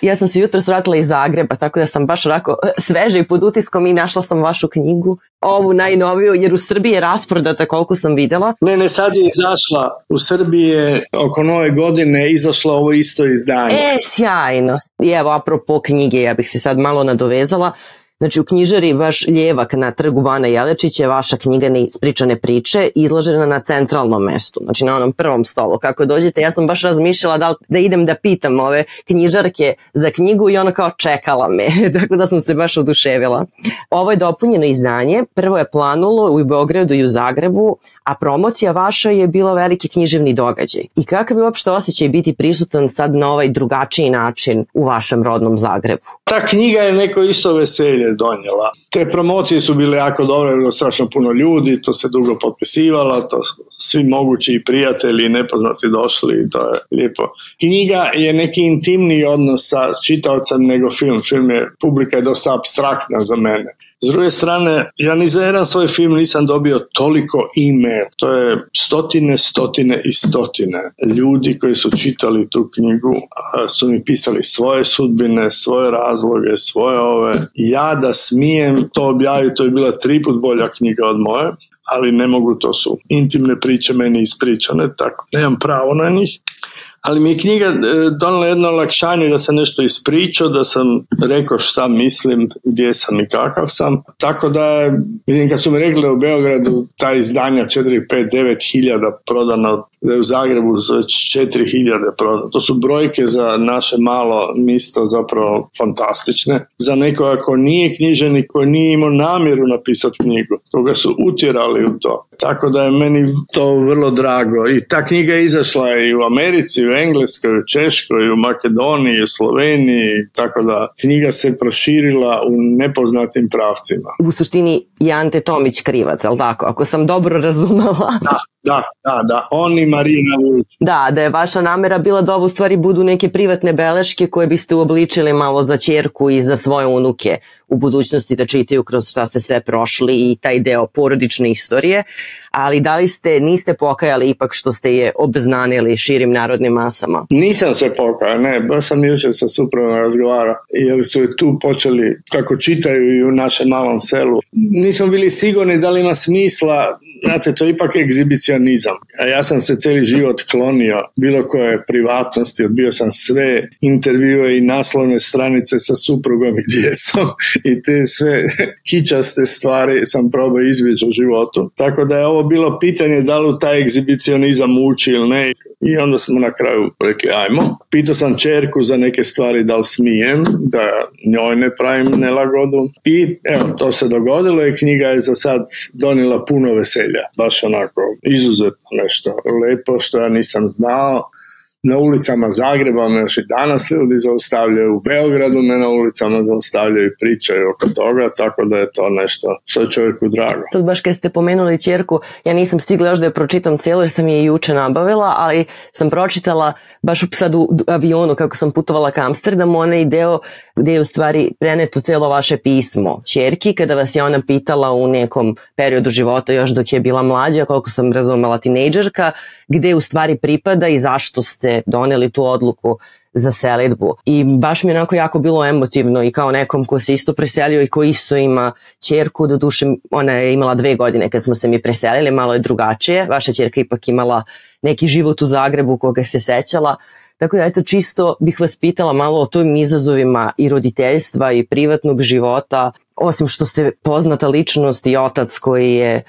ja sam se jutro vratila iz Zagreba, tako da sam baš rako e, sveže i pod utiskom i našla sam vašu knjigu, ovu najnoviju, jer u Srbiji je rasprodata koliko sam vidjela. Ne, ne, sad je izašla. U Srbiji je oko nove godine izašla ovo isto izdanje. E, sjajno. I evo, apropo knjige, ja bih se sad malo nadovezala. Znači u knjižari vaš ljevak na trgu Bana Jelečić je vaša knjiga ispričane priče izložena na centralnom mestu, znači na onom prvom stolu. Kako dođete, ja sam baš razmišljala da, idem da pitam ove knjižarke za knjigu i ona kao čekala me, tako da sam se baš oduševila. Ovo je dopunjeno izdanje, prvo je planulo u Beogradu i u Zagrebu, a promocija vaša je bila veliki književni događaj. I kakav je uopšte osjećaj biti prisutan sad na ovaj drugačiji način u vašem rodnom Zagrebu? Ta knjiga je neko isto veselje je donijela. Te promocije su bile jako dobre, bilo strašno puno ljudi, to se dugo potpisivalo, to svi mogući prijatelji i nepoznati došli i to je lijepo. Knjiga je neki intimniji odnos sa čitaocem nego film. Film je, publika je dosta abstraktna za mene. S druge strane, ja ni za jedan svoj film nisam dobio toliko ime. To je stotine, stotine i stotine ljudi koji su čitali tu knjigu su mi pisali svoje sudbine, svoje razloge, svoje ove. Ja da smijem to objaviti, to je bila tri put bolja knjiga od moje ali ne mogu, to su intimne priče meni ispričane, tako nemam pravo na njih ali mi je knjiga e, donala jedno olakšanje da sam nešto ispričao, da sam rekao šta mislim, gdje sam i kakav sam. Tako da, vidim, kad su mi rekli u Beogradu ta izdanja 4-5-9 hiljada prodana, u Zagrebu za 4 hiljade prodana. To su brojke za naše malo misto zapravo fantastične. Za nekoga ko nije knjiženi, ko nije imao namjeru napisati knjigu, koga su utjerali u to. Tako da je meni to vrlo drago. I ta knjiga je izašla i u Americi, Engleskoj, u Češkoj, u Makedoniji, u Sloveniji, tako da knjiga se proširila u nepoznatim pravcima. U suštini je Ante Tomić krivac, ali tako? Ako sam dobro razumela. Da, da, da, da, on i Marina Da, da je vaša namera bila da ovo stvari budu neke privatne beleške koje biste uobličili malo za ćerku i za svoje unuke u budućnosti da čitaju kroz šta ste sve prošli i taj deo porodične istorije, ali da li ste, niste pokajali ipak što ste je obznanili širim narodnim masama? Nisam se pokajao, ne, baš sam jučer sa suprotno razgovara, jer su tu počeli, kako čitaju i u našem malom selu. Nismo bili sigurni da li ima smisla Znate, to je ipak egzibicionizam. A ja sam se cijeli život klonio bilo koje privatnosti, odbio sam sve intervjue i naslovne stranice sa suprugom i djecom i te sve kičaste stvari sam probao izbjeći u životu. Tako da je ovo bilo pitanje da li u taj egzibicionizam uči ili ne. I onda smo na kraju rekli ajmo. Pitao sam čerku za neke stvari da li smijem, da njoj ne pravim nelagodu. I evo, to se dogodilo i knjiga je za sad donijela puno veselja. Baš onako, izuzetno nešto lepo što ja nisam znao na ulicama Zagreba me ono još i danas ljudi zaustavljaju, u Beogradu me na ulicama zaustavljaju i pričaju oko toga, tako da je to nešto što je čovjeku drago. Sad baš kad ste pomenuli čerku, ja nisam stigla još da je pročitam cijelo jer sam je juče nabavila, ali sam pročitala baš sad u avionu kako sam putovala ka Amsterdamu, onaj deo gdje je u stvari preneto cijelo vaše pismo čerki, kada vas je ona pitala u nekom periodu života još dok je bila mlađa, koliko sam razumela tinejdžerka, gdje u stvari pripada i zašto ste godine doneli tu odluku za selitbu i baš mi je onako jako bilo emotivno i kao nekom ko se isto preselio i ko isto ima čerku, do duše ona je imala dve godine kad smo se mi preselili, malo je drugačije, vaša čerka ipak imala neki život u Zagrebu koga se sećala, tako da eto čisto bih vas pitala malo o tojim izazovima i roditeljstva i privatnog života, osim što ste poznata ličnost i otac koji je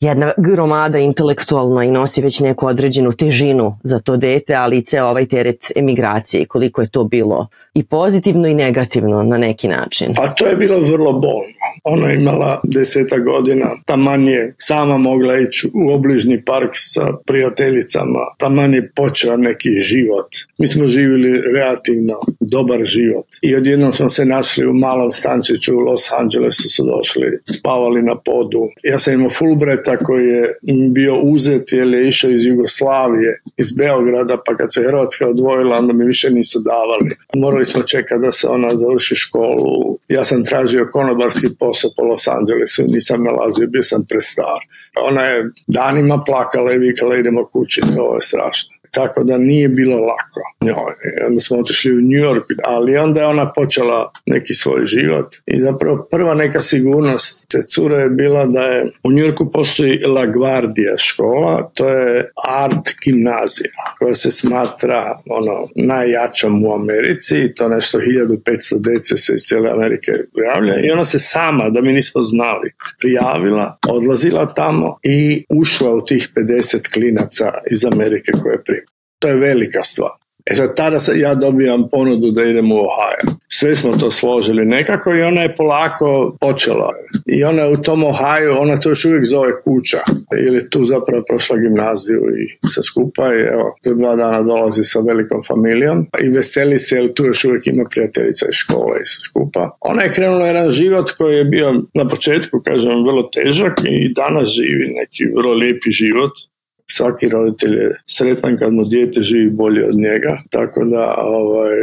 jedna gromada intelektualna i nosi već neku određenu težinu za to dete, ali i ceo ovaj teret emigracije i koliko je to bilo i pozitivno i negativno na neki način? Pa to je bilo vrlo bolno. Ona je imala deseta godina, taman je sama mogla ići u obližni park sa prijateljicama, taman je počeo neki život. Mi smo živjeli relativno dobar život i odjednom smo se našli u malom stančiću u Los Angelesu su došli, spavali na podu. Ja sam imao Fulbreta koji je bio uzet jer je išao iz Jugoslavije, iz Beograda, pa kad se Hrvatska odvojila onda mi više nisu davali. Morali smo čekali da se ona završi školu. Ja sam tražio konobarski posao po Los Angelesu, nisam nalazio, bio sam prestar. Ona je danima plakala i vikala idemo kući, ovo je strašno tako da nije bilo lako Onda smo otišli u New York, ali onda je ona počela neki svoj život i zapravo prva neka sigurnost te cure je bila da je u New Yorku postoji La Guardia škola, to je art gimnazija koja se smatra ono najjačom u Americi to nešto 1500 dece se iz cijele Amerike prijavlja i ona se sama, da mi nismo znali, prijavila, odlazila tamo i ušla u tih 50 klinaca iz Amerike koje prije to je velika stvar. E sad, tada ja dobijam ponudu da idem u Ohio. Sve smo to složili nekako i ona je polako počela. I ona je u tom Ohio, ona to još uvijek zove kuća. Jer je tu zapravo prošla gimnaziju i se skupa i evo, za dva dana dolazi sa velikom familijom i veseli se jer tu još uvijek ima prijateljica iz škole i se skupa. Ona je krenula jedan život koji je bio na početku, kažem, vrlo težak i danas živi neki vrlo lijepi život svaki roditelj je sretan kad mu dijete živi bolje od njega, tako da ovaj,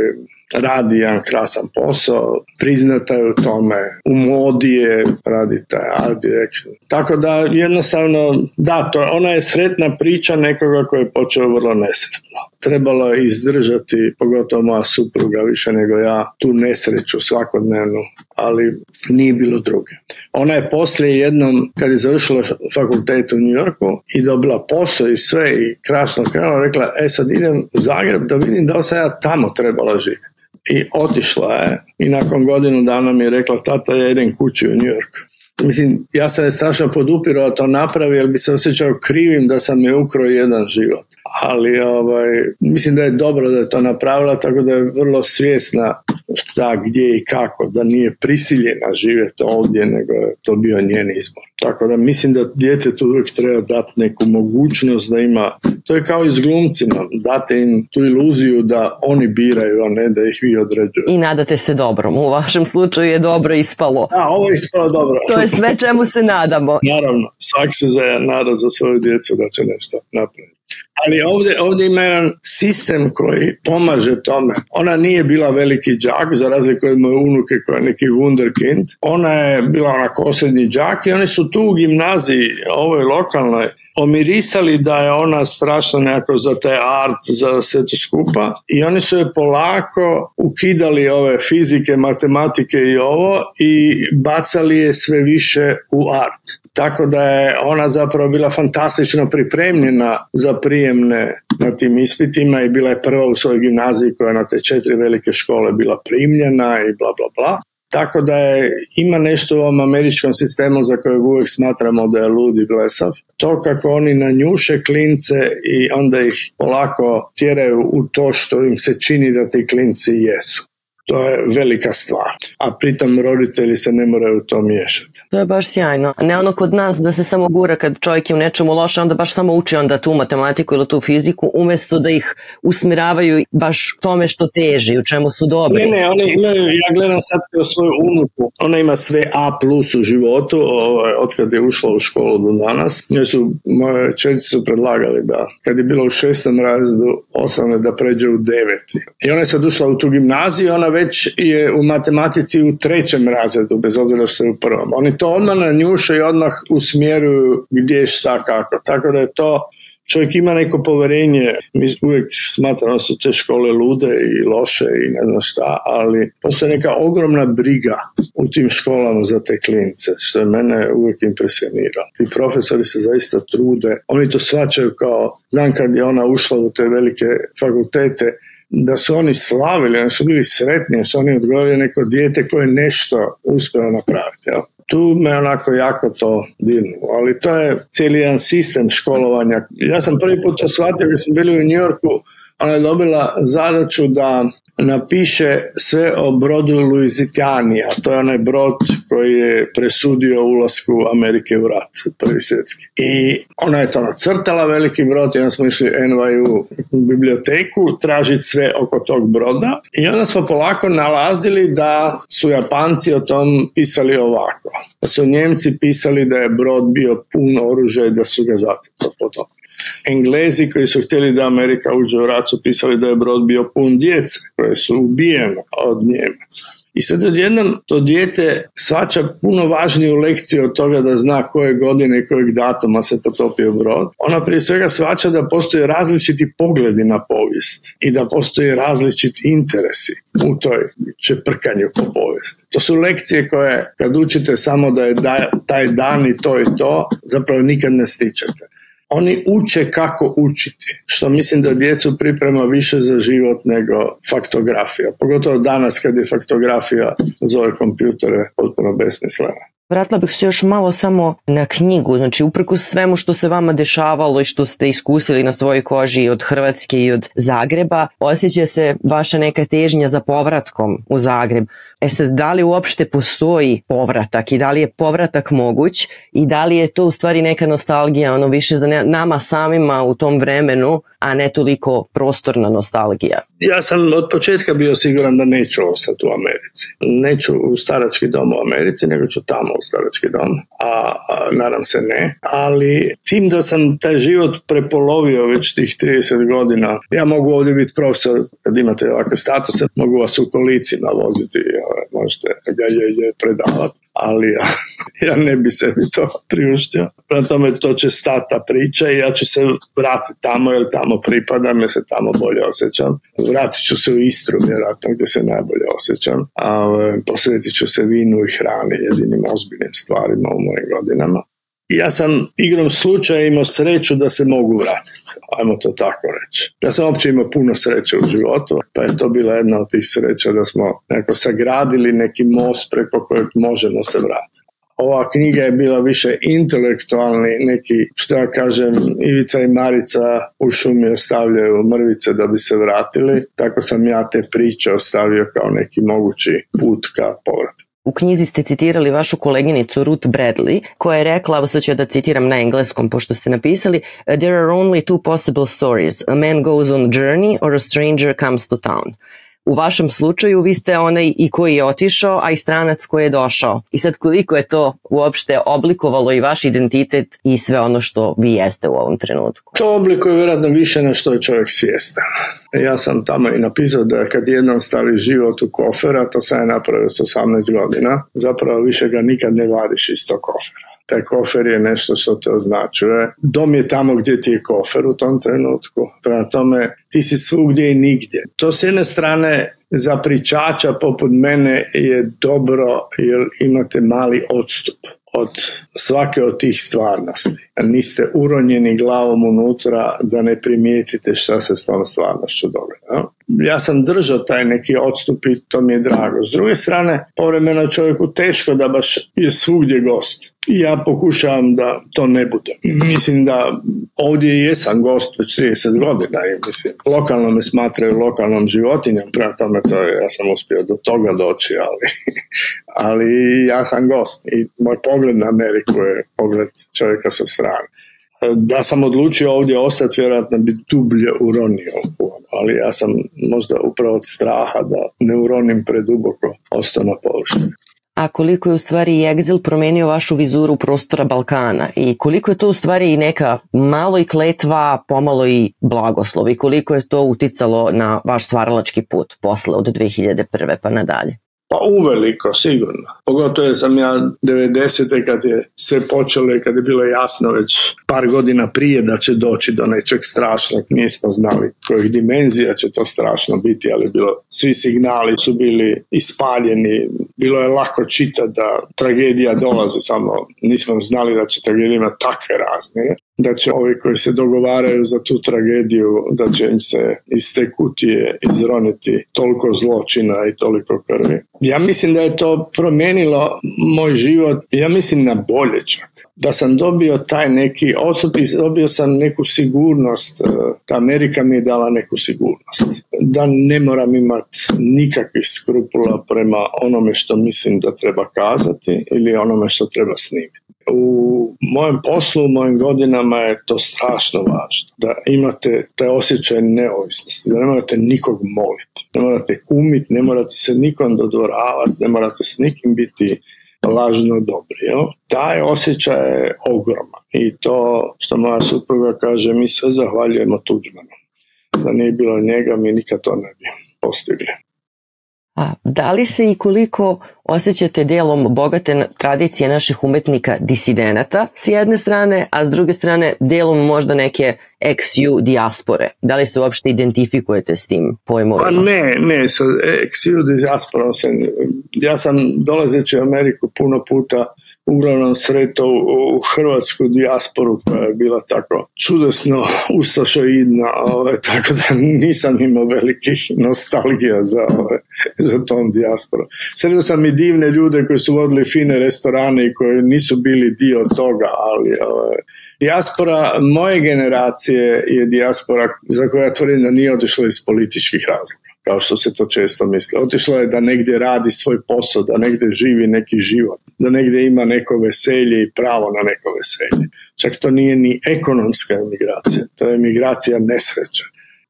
radi jedan krasan posao, priznata je u tome, u modi je, radi taj art direction. Tako da jednostavno, da, to, ona je sretna priča nekoga koji je počeo vrlo nesretno. Trebalo je izdržati, pogotovo moja supruga više nego ja, tu nesreću svakodnevnu ali nije bilo druge. Ona je poslije jednom, kad je završila fakultet u New Yorku i dobila posao i sve i krasno krenula, rekla, e sad idem u Zagreb da vidim da li sam ja tamo trebala živjeti. I otišla je i nakon godinu dana mi je rekla, tata ja idem kući u New York. Mislim, ja sam je strašno podupirao to napravi, jer bi se osjećao krivim da sam je ukro jedan život. Ali ovaj, mislim da je dobro da je to napravila, tako da je vrlo svjesna šta, gdje i kako, da nije prisiljena živjeti ovdje, nego je to bio njen izbor. Tako da mislim da djetetu uvijek treba dati neku mogućnost da ima, to je kao i s glumcima, date im tu iluziju da oni biraju, a ne da ih vi određujete. I nadate se dobrom, u vašem slučaju je dobro ispalo. Da, ovo je ispalo dobro. To je sve čemu se nadamo. Naravno, svak se za, nada za svoju djecu da će nešto napraviti. Ali ovdje, ovdje ima jedan sistem koji pomaže tome. Ona nije bila veliki džak, za razliku od moje unuke koja je neki wunderkind. Ona je bila onako osrednji džak i oni su tu u gimnaziji, ovoj lokalnoj, omirisali da je ona strašno nekako za te art, za sve to skupa i oni su je polako ukidali ove fizike, matematike i ovo i bacali je sve više u art. Tako da je ona zapravo bila fantastično pripremljena za prijemne na tim ispitima i bila je prva u svojoj gimnaziji koja je na te četiri velike škole bila primljena i bla bla bla. Tako da je, ima nešto u ovom američkom sistemu za kojeg uvijek smatramo da je ludi blesav. To kako oni nanjuše klince i onda ih polako tjeraju u to što im se čini da ti klinci jesu. To je velika stvar. A pritom roditelji se ne moraju u to miješati. To je baš sjajno. Ne ono kod nas da se samo gura kad čovjek je u nečemu loše, onda baš samo uči onda tu matematiku ili tu fiziku, umjesto da ih usmjeravaju baš tome što teži, u čemu su dobri. Ne, ne, oni imaju, ja gledam sad svoju unuku, ona ima sve A plus u životu, ovaj, od kad je ušla u školu do danas. Njoj su, moje čeljci su predlagali da, kad je bilo u šestom razredu osam da pređe u devet I ona je sad ušla u tu gimnaziju, ona već je u matematici u trećem razredu, bez obzira što je u prvom. Oni to odmah njuše i odmah usmjeruju gdje šta kako. Tako da je to čovjek ima neko povjerenje. Mi uvijek smatramo da su te škole lude i loše i ne znam šta, ali postoji neka ogromna briga u tim školama za te klince, što je mene uvijek impresionira. Ti profesori se zaista trude, oni to svačaju kao dan kad je ona ušla u te velike fakultete, da su oni slavili, oni su bili sretni, jer su oni odgovorili neko dijete koje nešto uspjelo napraviti. Jel? Tu me onako jako to dirnulo, ali to je cijeli jedan sistem školovanja. Ja sam prvi put to shvatio jer smo bili u Yorku ona je dobila zadaću da napiše sve o brodu Luizitijanija. To je onaj brod koji je presudio ulasku Amerike u rat, prvi svjetski. I ona je to nacrtala, veliki brod, i onda smo išli NYU u biblioteku tražiti sve oko tog broda. I onda smo polako nalazili da su Japanci o tom pisali ovako. Da su Njemci pisali da je brod bio pun oružja i da su ga to potom. Englezi koji su htjeli da Amerika uđe u rat su pisali da je brod bio pun djece koje su ubijene od Njemaca. I sad odjednom to dijete svača puno važniju lekciju od toga da zna koje godine i kojeg datuma se potopio brod. Ona prije svega svača da postoje različiti pogledi na povijest i da postoje različiti interesi u toj čeprkanju po povijesti. To su lekcije koje kad učite samo da je taj dan i to i to, zapravo nikad ne stičete. Oni uče kako učiti, što mislim da djecu priprema više za život nego faktografija. Pogotovo danas kad je faktografija zove kompjutere potpuno besmislena. Vratila bih se još malo samo na knjigu, znači uprkos svemu što se vama dešavalo i što ste iskusili na svojoj koži od Hrvatske i od Zagreba, osjeća se vaša neka težnja za povratkom u Zagreb. E sad, da li uopšte postoji povratak i da li je povratak moguć i da li je to u stvari neka nostalgija, ono više za nama samima u tom vremenu, a ne toliko prostorna nostalgija? ja sam od početka bio siguran da neću ostati u Americi. Neću u starački dom u Americi, nego ću tamo u starački dom, a, a nadam se ne. Ali tim da sam taj život prepolovio već tih 30 godina, ja mogu ovdje biti profesor, kad imate ovakve statuse, mogu vas u kolicima voziti, ovaj, možete ga je, je predavati ali ja ne bi se mi to priuštio. Prema tome to će stata priča i ja ću se vratiti tamo jer tamo pripadam, jer se tamo bolje osjećam. Vratit ću se u Istru vjerojatno gdje se najbolje osjećam, a e, posvetit ću se vinu i hrani jedinim ozbiljnim stvarima u mojim godinama ja sam igrom slučaja imao sreću da se mogu vratiti. Ajmo to tako reći. Ja sam uopće imao puno sreće u životu, pa je to bila jedna od tih sreća da smo neko sagradili neki most preko kojeg možemo se vratiti. Ova knjiga je bila više intelektualni, neki, što ja kažem, Ivica i Marica u šumi ostavljaju mrvice da bi se vratili. Tako sam ja te priče ostavio kao neki mogući put ka povratu. U knjizi ste citirali vašu koleginicu Ruth Bradley, koja je rekla, sad ću da citiram na engleskom pošto ste napisali, There are only two possible stories. A man goes on a journey or a stranger comes to town. U vašem slučaju vi ste onaj i koji je otišao, a i stranac koji je došao. I sad koliko je to uopšte oblikovalo i vaš identitet i sve ono što vi jeste u ovom trenutku? To oblikuje vjerojatno više na što je čovjek svjestan. Ja sam tamo i napisao da kad jednom stavi život u kofera, to sam je napravio s 18 godina, zapravo više ga nikad ne vadiš iz tog kofera. Taj kofer je nešto što te označuje. Dom je tamo gdje ti je kofer u tom trenutku. Prema tome, ti si svugdje i nigdje. To s jedne strane za pričača poput mene je dobro jer imate mali odstup od svake od tih stvarnosti. Niste uronjeni glavom unutra da ne primijetite šta se s tom stvarnošću događa. Ja sam držao taj neki odstup i to mi je drago. S druge strane, povremeno čovjeku teško da baš je svugdje gost. I ja pokušavam da to ne bude. Mislim da ovdje jesam gost od 30 godina mislim, lokalno me smatraju lokalnom životinjom, prema tome ja sam uspio do toga doći, ali, ali ja sam gost i moj pogled na Ameriku je pogled čovjeka sa strane. Da sam odlučio ovdje ostati, vjerojatno bi dublje uronio, ono, ali ja sam možda upravo od straha da ne uronim preduboko ostao na površini a koliko je u stvari i egzil promijenio vašu vizuru prostora Balkana i koliko je to u stvari i neka malo i kletva, pomalo i blagoslov i koliko je to uticalo na vaš stvaralački put posle od 2001. pa nadalje? Pa uveliko, sigurno. Pogotovo sam ja 90. kad je sve počelo i kad je bilo jasno već par godina prije da će doći do nečeg strašnog. Nismo znali kojih dimenzija će to strašno biti, ali bilo svi signali su bili ispaljeni. Bilo je lako čitati da tragedija dolazi, samo nismo znali da će tragedija imati takve razmjere da će ovi koji se dogovaraju za tu tragediju, da će im se iz te kutije izroniti toliko zločina i toliko krvi. Ja mislim da je to promijenilo moj život, ja mislim na bolje čak. Da sam dobio taj neki osobi, dobio sam neku sigurnost, ta e, Amerika mi je dala neku sigurnost. Da ne moram imati nikakvih skrupula prema onome što mislim da treba kazati ili onome što treba snimiti. U mojem poslu, u mojim godinama je to strašno važno. Da imate taj osjećaj neovisnosti, da ne morate nikog moliti, ne morate kumiti, ne morate se nikom dodvoravati, ne morate s nikim biti lažno dobri. Taj osjećaj je ogroman i to što moja supruga kaže, mi sve zahvaljujemo Tuđmanu. Da nije bilo njega, mi nikad to ne bi postigli. Da li se i koliko osjećate delom bogate tradicije naših umetnika disidenata s jedne strane, a s druge strane delom možda neke XU dijaspore? Da li se uopšte identifikujete s tim pojmovima? Pa ne, ne, sa XU ja sam dolazeći u Ameriku puno puta uglavnom sretao u hrvatsku dijasporu koja je bila tako čudesno ustašoidna, ove, ovaj, tako da nisam imao velikih nostalgija za, ovaj, za tom dijasporu. Sredo sam i divne ljude koji su vodili fine restorane i koji nisu bili dio toga, ali ove, ovaj, Dijaspora moje generacije je dijaspora za koja ja tvrdim da nije otišla iz političkih razloga kao što se to često misle. Otišla je da negdje radi svoj posao, da negdje živi neki život, da negdje ima neko veselje i pravo na neko veselje. Čak to nije ni ekonomska emigracija, to je emigracija nesreća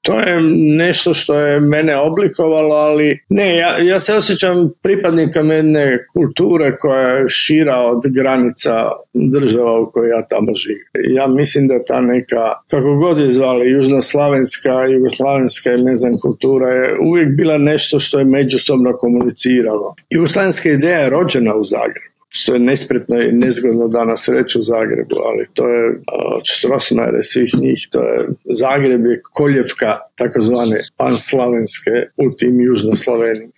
to je nešto što je mene oblikovalo, ali ne, ja, ja se osjećam pripadnikom jedne kulture koja je šira od granica država u kojoj ja tamo živim. Ja mislim da ta neka, kako god je zvali, južnoslavenska, jugoslavenska i ne znam kultura je uvijek bila nešto što je međusobno komuniciralo. Jugoslavenska ideja je rođena u Zagrebu što je nespretno i nezgodno danas reći u Zagrebu, ali to je od svih njih, to je Zagreb je koljevka takozvane panslavenske u tim južnoslavenim.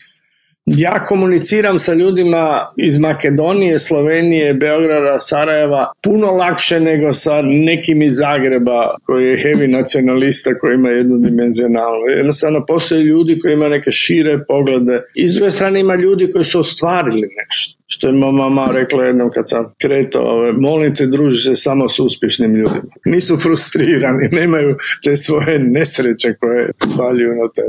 Ja komuniciram sa ljudima iz Makedonije, Slovenije, Beograda, Sarajeva puno lakše nego sa nekim iz Zagreba koji je heavy nacionalista koji ima jednu dimenzionalnu. Jednostavno postoje ljudi koji imaju neke šire poglede. I druge strane ima ljudi koji su ostvarili nešto što je mama rekla jednom kad sam kretao, molim te druži se samo s uspješnim ljudima. Nisu frustrirani, nemaju te svoje nesreće koje svaljuju na te.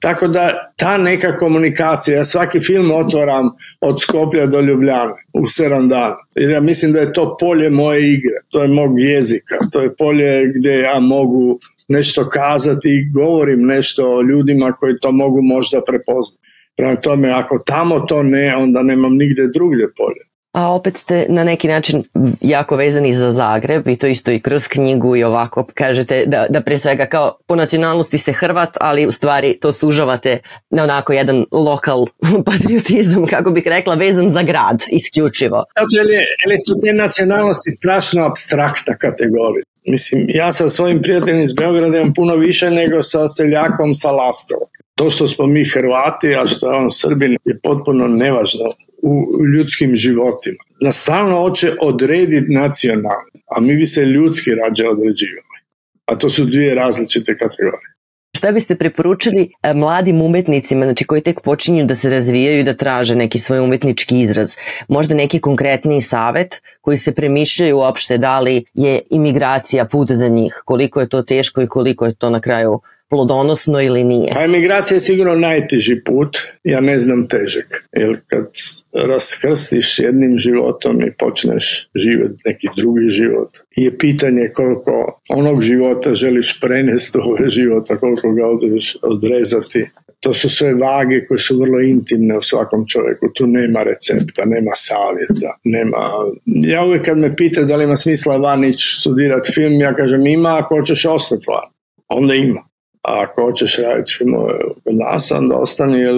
Tako da ta neka komunikacija, ja svaki film otvaram od Skoplja do Ljubljane u sedam dana. Jer ja mislim da je to polje moje igre, to je mog jezika, to je polje gdje ja mogu nešto kazati i govorim nešto o ljudima koji to mogu možda prepoznati. Prema tome, ako tamo to ne, onda nemam nigdje drugdje polje. A opet ste na neki način jako vezani za Zagreb i to isto i kroz knjigu i ovako kažete da, da pre svega kao po nacionalnosti ste Hrvat, ali u stvari to sužavate na onako jedan lokal patriotizam, kako bih rekla, vezan za grad isključivo. Zato je, ali su te nacionalnosti strašno abstrakta kategorija. Mislim, ja sa svojim prijateljem iz Beograda imam puno više nego sa seljakom sa Lastovom. To što smo mi Hrvati, a što je on Srbin, je potpuno nevažno u ljudskim životima. Nastavno stalno hoće odrediti nacionalno, a mi bi se ljudski rađe određivali. A to su dvije različite kategorije. Šta biste preporučili e, mladim umjetnicima, znači koji tek počinju da se razvijaju i da traže neki svoj umjetnički izraz? Možda neki konkretni savet koji se premišljaju uopšte da li je imigracija put za njih, koliko je to teško i koliko je to na kraju plodonosno ili nije? A emigracija je sigurno najteži put, ja ne znam težak. Jer kad raskrstiš jednim životom i počneš živjeti neki drugi život, je pitanje koliko onog života želiš prenesti u ovaj život, a koliko ga odreš, odrezati. To su sve vage koje su vrlo intimne u svakom čovjeku. Tu nema recepta, nema savjeta, nema... Ja uvijek kad me pita da li ima smisla vanić studirati film, ja kažem ima ako hoćeš ostati van. Onda ima ako hoćeš raditi filmove kod nas, onda ostani jer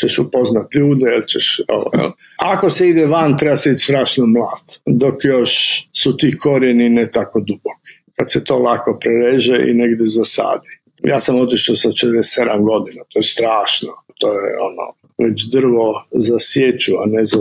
ćeš upoznat ljude, ćeš... Ovo, ako se ide van, treba se ići strašno mlad, dok još su ti korijeni ne tako duboki. Kad se to lako prereže i negdje zasadi. Ja sam otišao sa 47 godina, to je strašno. To je ono, već drvo za a ne za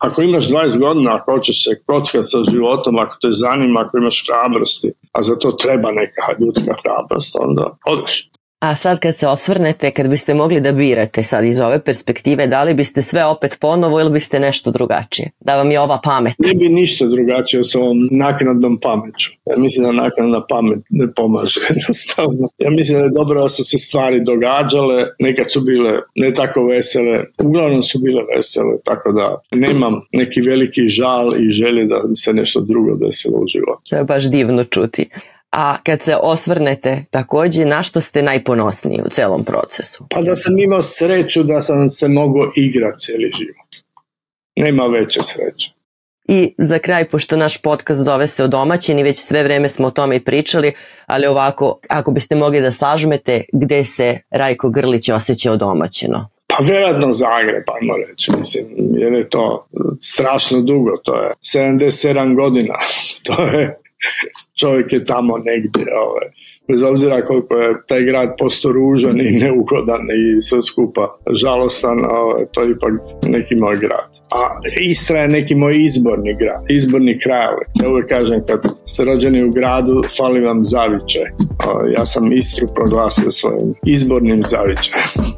Ako imaš 20 godina, ako hoćeš se kockat sa životom, ako te zanima, ako imaš hrabrosti, a za to treba neka ljudska hrabrost, onda odeš. A sad kad se osvrnete, kad biste mogli da birate sad iz ove perspektive, da li biste sve opet ponovo ili biste nešto drugačije? Da vam je ova pamet? Ne bi ništa drugačije sa ovom naknadnom pameću. Ja mislim da naknadna pamet ne pomaže jednostavno. Ja mislim da je dobro da su se stvari događale, nekad su bile ne tako vesele, uglavnom su bile vesele, tako da nemam neki veliki žal i želje da mi se nešto drugo desilo u životu. To je baš divno čuti a kad se osvrnete također, na što ste najponosniji u celom procesu? Pa da sam imao sreću da sam se mogao igrati cijeli život. Nema veće sreće. I za kraj, pošto naš podcast zove se o domaćini, već sve vrijeme smo o tome i pričali, ali ovako, ako biste mogli da sažmete, gde se Rajko Grlić osjeća domaćino? Pa vjerojatno Zagreb, ajmo reći, mislim, jer je to strašno dugo, to je 77 godina, to je čovjek je tamo negdje. Ovaj. Bez obzira koliko je taj grad posto ružan i neugodan i sve skupa žalostan, ovaj, to je ipak neki moj grad. A Istra je neki moj izborni grad, izborni kraj Ja uvijek kažem kad ste rođeni u gradu, fali vam zavičaj. Ovaj, ja sam Istru proglasio svojim izbornim zavičajem.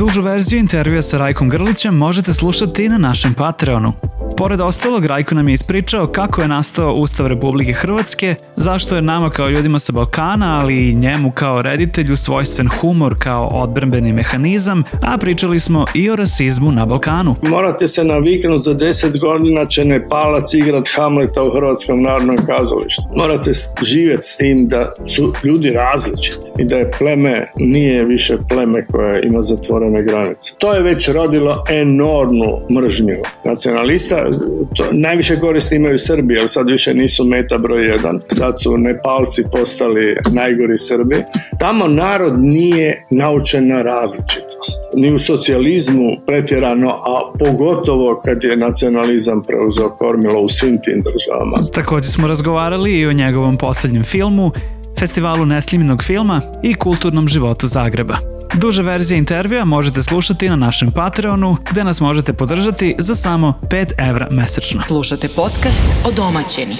Dužu verziju intervjua sa Rajkom Grlićem možete slušati i na našem Patreonu. Pored ostalog, Rajko nam je ispričao kako je nastao Ustav Republike Hrvatske, zašto je nama kao ljudima sa Balkana, ali i njemu kao reditelju svojstven humor kao odbrambeni mehanizam, a pričali smo i o rasizmu na Balkanu. Morate se naviknuti za 10 godina će palac igrat Hamleta u Hrvatskom narodnom kazalištu. Morate živjeti s tim da su ljudi različiti i da je pleme nije više pleme koje ima zatvorene granice. To je već rodilo enormnu mržnju nacionalista najviše koristi imaju Srbi, jer sad više nisu meta broj jedan. Sad su Nepalci postali najgori Srbi. Tamo narod nije naučen na različitost. Ni u socijalizmu pretjerano, a pogotovo kad je nacionalizam preuzeo kormilo u svim tim državama. Također smo razgovarali i o njegovom posljednjem filmu, festivalu nesliminog filma i kulturnom životu Zagreba. Duže verzije intervjua možete slušati na našem Patreonu, gde nas možete podržati za samo 5 evra mesečno. Slušate podcast o domaćeni.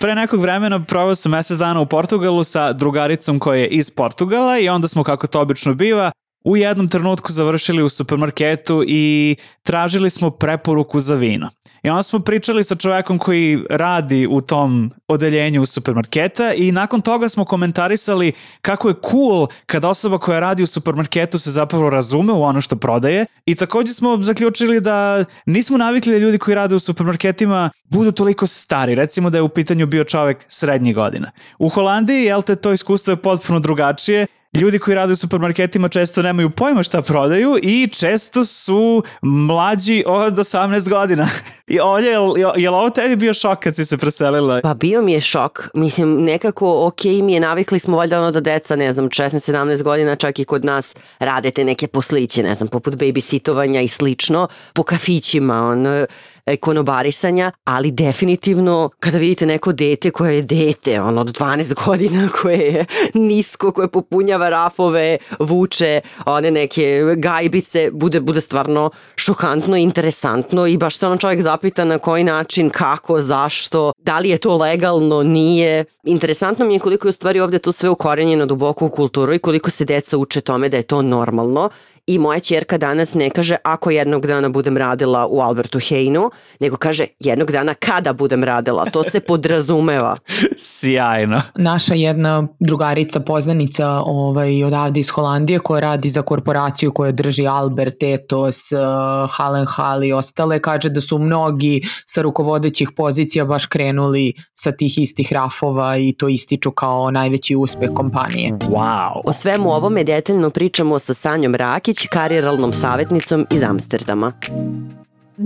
Pre nekog vremena provao sam mesec dana u Portugalu sa drugaricom koja je iz Portugala i onda smo, kako to obično biva, u jednom trenutku završili u supermarketu i tražili smo preporuku za vino. I onda smo pričali sa čovjekom koji radi u tom odeljenju supermarketa i nakon toga smo komentarisali kako je cool kada osoba koja radi u supermarketu se zapravo razume u ono što prodaje i također smo zaključili da nismo navikli da ljudi koji rade u supermarketima budu toliko stari, recimo da je u pitanju bio čovek srednjih godina. U Holandiji, jel te, to iskustvo je potpuno drugačije ljudi koji rade u supermarketima često nemaju pojma šta prodaju i često su mlađi od 18 godina. I Olja, je, je, ovo tebi bio šok kad si se preselila? Pa bio mi je šok. Mislim, nekako ok mi je, navikli smo valjda ono da deca, ne znam, 16-17 godina čak i kod nas radete neke posliće, ne znam, poput babysitovanja i slično, po kafićima, ono, E, konobarisanja, ali definitivno kada vidite neko dete koje je dete, ono od 12 godina koje je nisko, koje popunjava rafove, vuče one neke gajbice, bude, bude stvarno šokantno, interesantno i baš se ono čovjek zapita na koji način, kako, zašto, da li je to legalno, nije. Interesantno mi je koliko je u stvari ovdje to sve ukorenjeno duboko u kulturu i koliko se deca uče tome da je to normalno i moja čerka danas ne kaže ako jednog dana budem radila u Albertu Heinu, nego kaže jednog dana kada budem radila. To se podrazumeva. Sjajno. Naša jedna drugarica, poznanica ovaj, odavde iz Holandije koja radi za korporaciju koja drži Albert, Etos, eh, Halen Hall i ostale, kaže da su mnogi sa rukovodećih pozicija baš krenuli sa tih istih rafova i to ističu kao najveći uspeh kompanije. Wow. O svemu ovome detaljno pričamo sa Sanjom Rakić, karijeralnom savjetnicom iz Amsterdama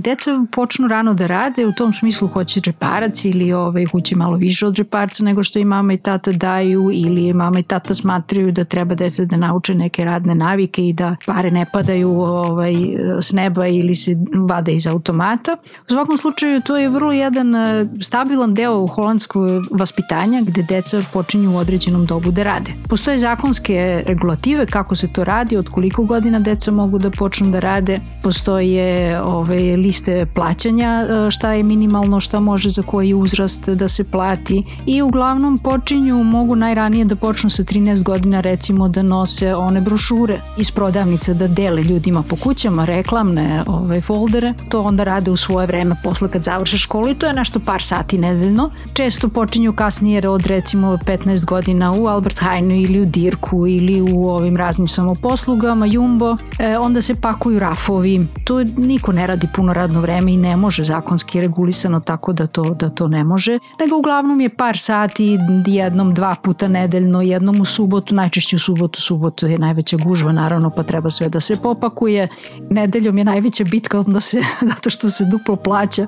deca počnu rano da rade, u tom smislu hoće džeparac ili ovaj, hoće malo više od džeparca nego što i mama i tata daju ili mama i tata smatraju da treba deca da nauče neke radne navike i da pare ne padaju ovaj, s neba ili se vade iz automata. U svakom slučaju to je vrlo jedan eh, stabilan deo holandskog vaspitanja gde deca počinju u određenom dobu da rade. Postoje zakonske regulative kako se to radi, od koliko godina deca mogu da počnu da rade, postoje ovaj, liste plaćanja, e, šta je minimalno, šta može za koji uzrast da se plati i uglavnom počinju, mogu najranije da počnu sa 13 godina recimo da nose one brošure iz prodavnice da dele ljudima po kućama, reklamne ovaj, foldere, to onda rade u svoje vreme posle kad završe školu i to je nešto par sati nedeljno. Često počinju kasnije od recimo 15 godina u Albert Heinu ili u Dirku ili u ovim raznim samoposlugama, Jumbo, e, onda se pakuju rafovi. Tu niko ne radi puno radno vreme i ne može zakonski regulisano tako da to, da to ne može, nego uglavnom je par sati jednom, dva puta nedeljno, jednom u subotu, najčešće u subotu, subotu je najveća gužva naravno pa treba sve da se popakuje, nedeljom je najveća bitka onda se, zato što se duplo plaća,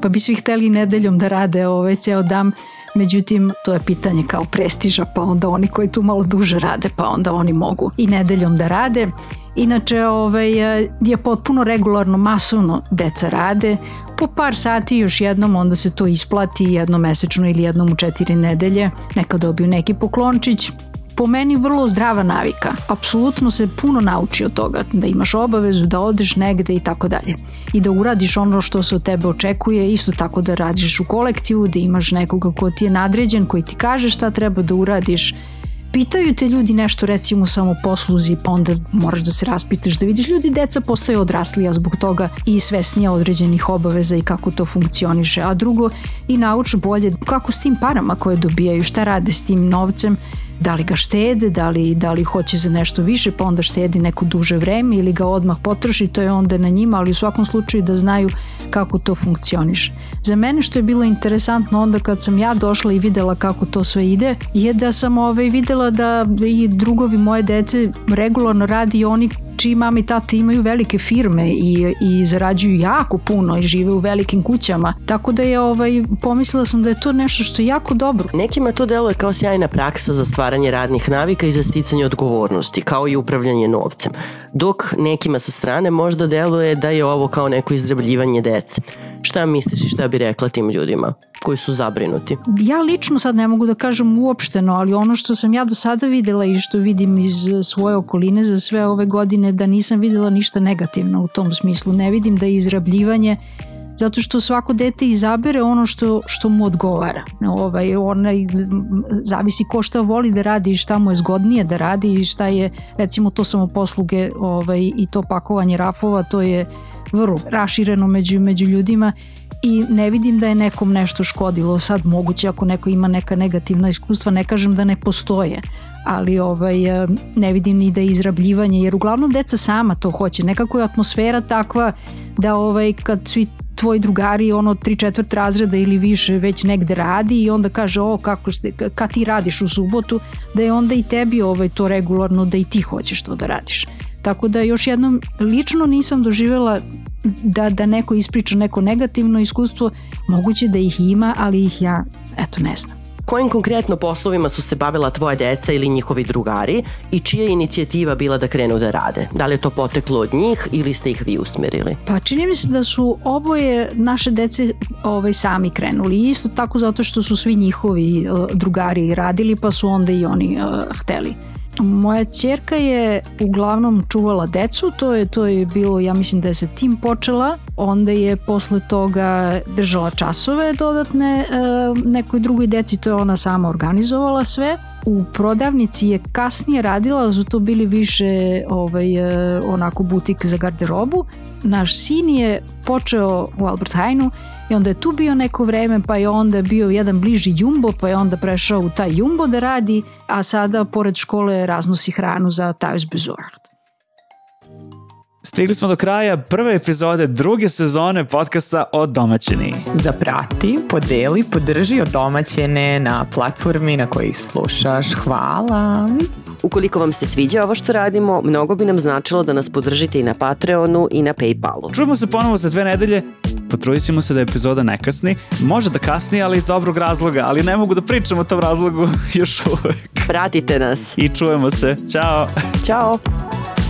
pa bi svi hteli nedeljom da rade ove ovaj, ceo dan, Međutim, to je pitanje kao prestiža, pa onda oni koji tu malo duže rade, pa onda oni mogu i nedeljom da rade. Inače, ovaj, eh, je potpuno regularno, masovno deca rade, po par sati još jednom, onda se to isplati jednom mesečno ili jednom u četiri nedelje, neka dobiju neki poklončić, po meni vrlo zdrava navika. Apsolutno se puno nauči od toga, da imaš obavezu, da odeš negde i tako dalje. I da uradiš ono što se od tebe očekuje, isto tako da radiš u kolektivu, da imaš nekoga ko ti je nadređen, koji ti kaže šta treba da uradiš, pitaju te ljudi nešto recimo samo posluzi, pa onda moraš da se raspitaš da vidiš ljudi deca postaju odraslija zbog toga i svesnija određenih obaveza i kako to funkcioniše a drugo i nauč bolje kako s tim parama koje dobijaju šta rade s tim novcem da li ga štede, da li, da li hoće za nešto više pa onda štedi neko duže vreme ili ga odmah potroši, to je onda na njima, ali u svakom slučaju da znaju kako to funkcioniš. Za mene što je bilo interesantno onda kad sam ja došla i videla kako to sve ide, je da sam ovaj, videla da i drugovi moje dece regularno radi oni čiji znači, mami i tati imaju velike firme i, i zarađuju jako puno i žive u velikim kućama. Tako da je ovaj, pomislila sam da je to nešto što je jako dobro. Nekima to deluje kao sjajna praksa za stvaranje radnih navika i za sticanje odgovornosti, kao i upravljanje novcem. Dok nekima sa strane možda deluje da je ovo kao neko izdrabljivanje dece. Šta misliš i šta bi rekla tim ljudima? koji su zabrinuti. Ja lično sad ne mogu da kažem uopšteno, ali ono što sam ja do sada videla i što vidim iz svoje okoline za sve ove godine da nisam videla ništa negativno u tom smislu. Ne vidim da je izrabljivanje zato što svako dete izabere ono što, što mu odgovara. Ovaj, ona, zavisi ko šta voli da radi i šta mu je zgodnije da radi i šta je, recimo to samoposluge ovaj, i to pakovanje rafova, to je vrlo rašireno među, među ljudima i ne vidim da je nekom nešto škodilo. Sad moguće ako neko ima neka negativna iskustva, ne kažem da ne postoje, ali ovaj, eh, ne vidim ni da je izrabljivanje, jer uglavnom deca sama to hoće. Nekako je atmosfera takva da ovaj, kad svi tvoj drugari ono tri četvrt razreda ili više već negde radi i onda kaže o kako ste, kad ti radiš u subotu da je onda i tebi ovaj, to regularno da i ti hoćeš to da radiš. Tako da još jednom lično nisam doživjela da, da neko ispriča neko negativno iskustvo, moguće da ih ima, ali ih ja, eto, ne znam. Kojim konkretno poslovima su se bavila tvoje deca ili njihovi drugari i čija je inicijativa bila da krenu da rade? Da li je to poteklo od njih ili ste ih vi usmerili? Pa čini mi se da su oboje naše dece ovaj, sami krenuli. Isto tako zato što su svi njihovi uh, drugari radili pa su onda i oni uh, hteli. Moja čerka je uglavnom čuvala decu, to je to je bilo, ja mislim da je sa tim počela, onda je posle toga držala časove dodatne e, nekoj drugoj deci, to je ona sama organizovala sve. U prodavnici je kasnije radila, ali su to bili više ovaj, e, onako butik za garderobu. Naš sin je počeo u Albert Heinu i onda je tu bio neko vreme, pa je onda bio jedan bliži jumbo, pa je onda prešao u taj jumbo da radi, a sada pored škole raznosi hranu za Tajus Bezorad. Stigli smo do kraja prve epizode druge sezone podcasta o domaćini. Zaprati, podeli, podrži o domaćine na platformi na kojoj slušaš. Hvala. Ukoliko vam se sviđa ovo što radimo, mnogo bi nam značilo da nas podržite i na Patreonu i na Paypalu. Čujemo se ponovo za dve nedelje. Potrudit se da epizoda ne kasni. Može da kasni, ali iz dobrog razloga, ali ne mogu da pričam o tom razlogu još uvek. Pratite nas. I čujemo se. Ćao. Ćao.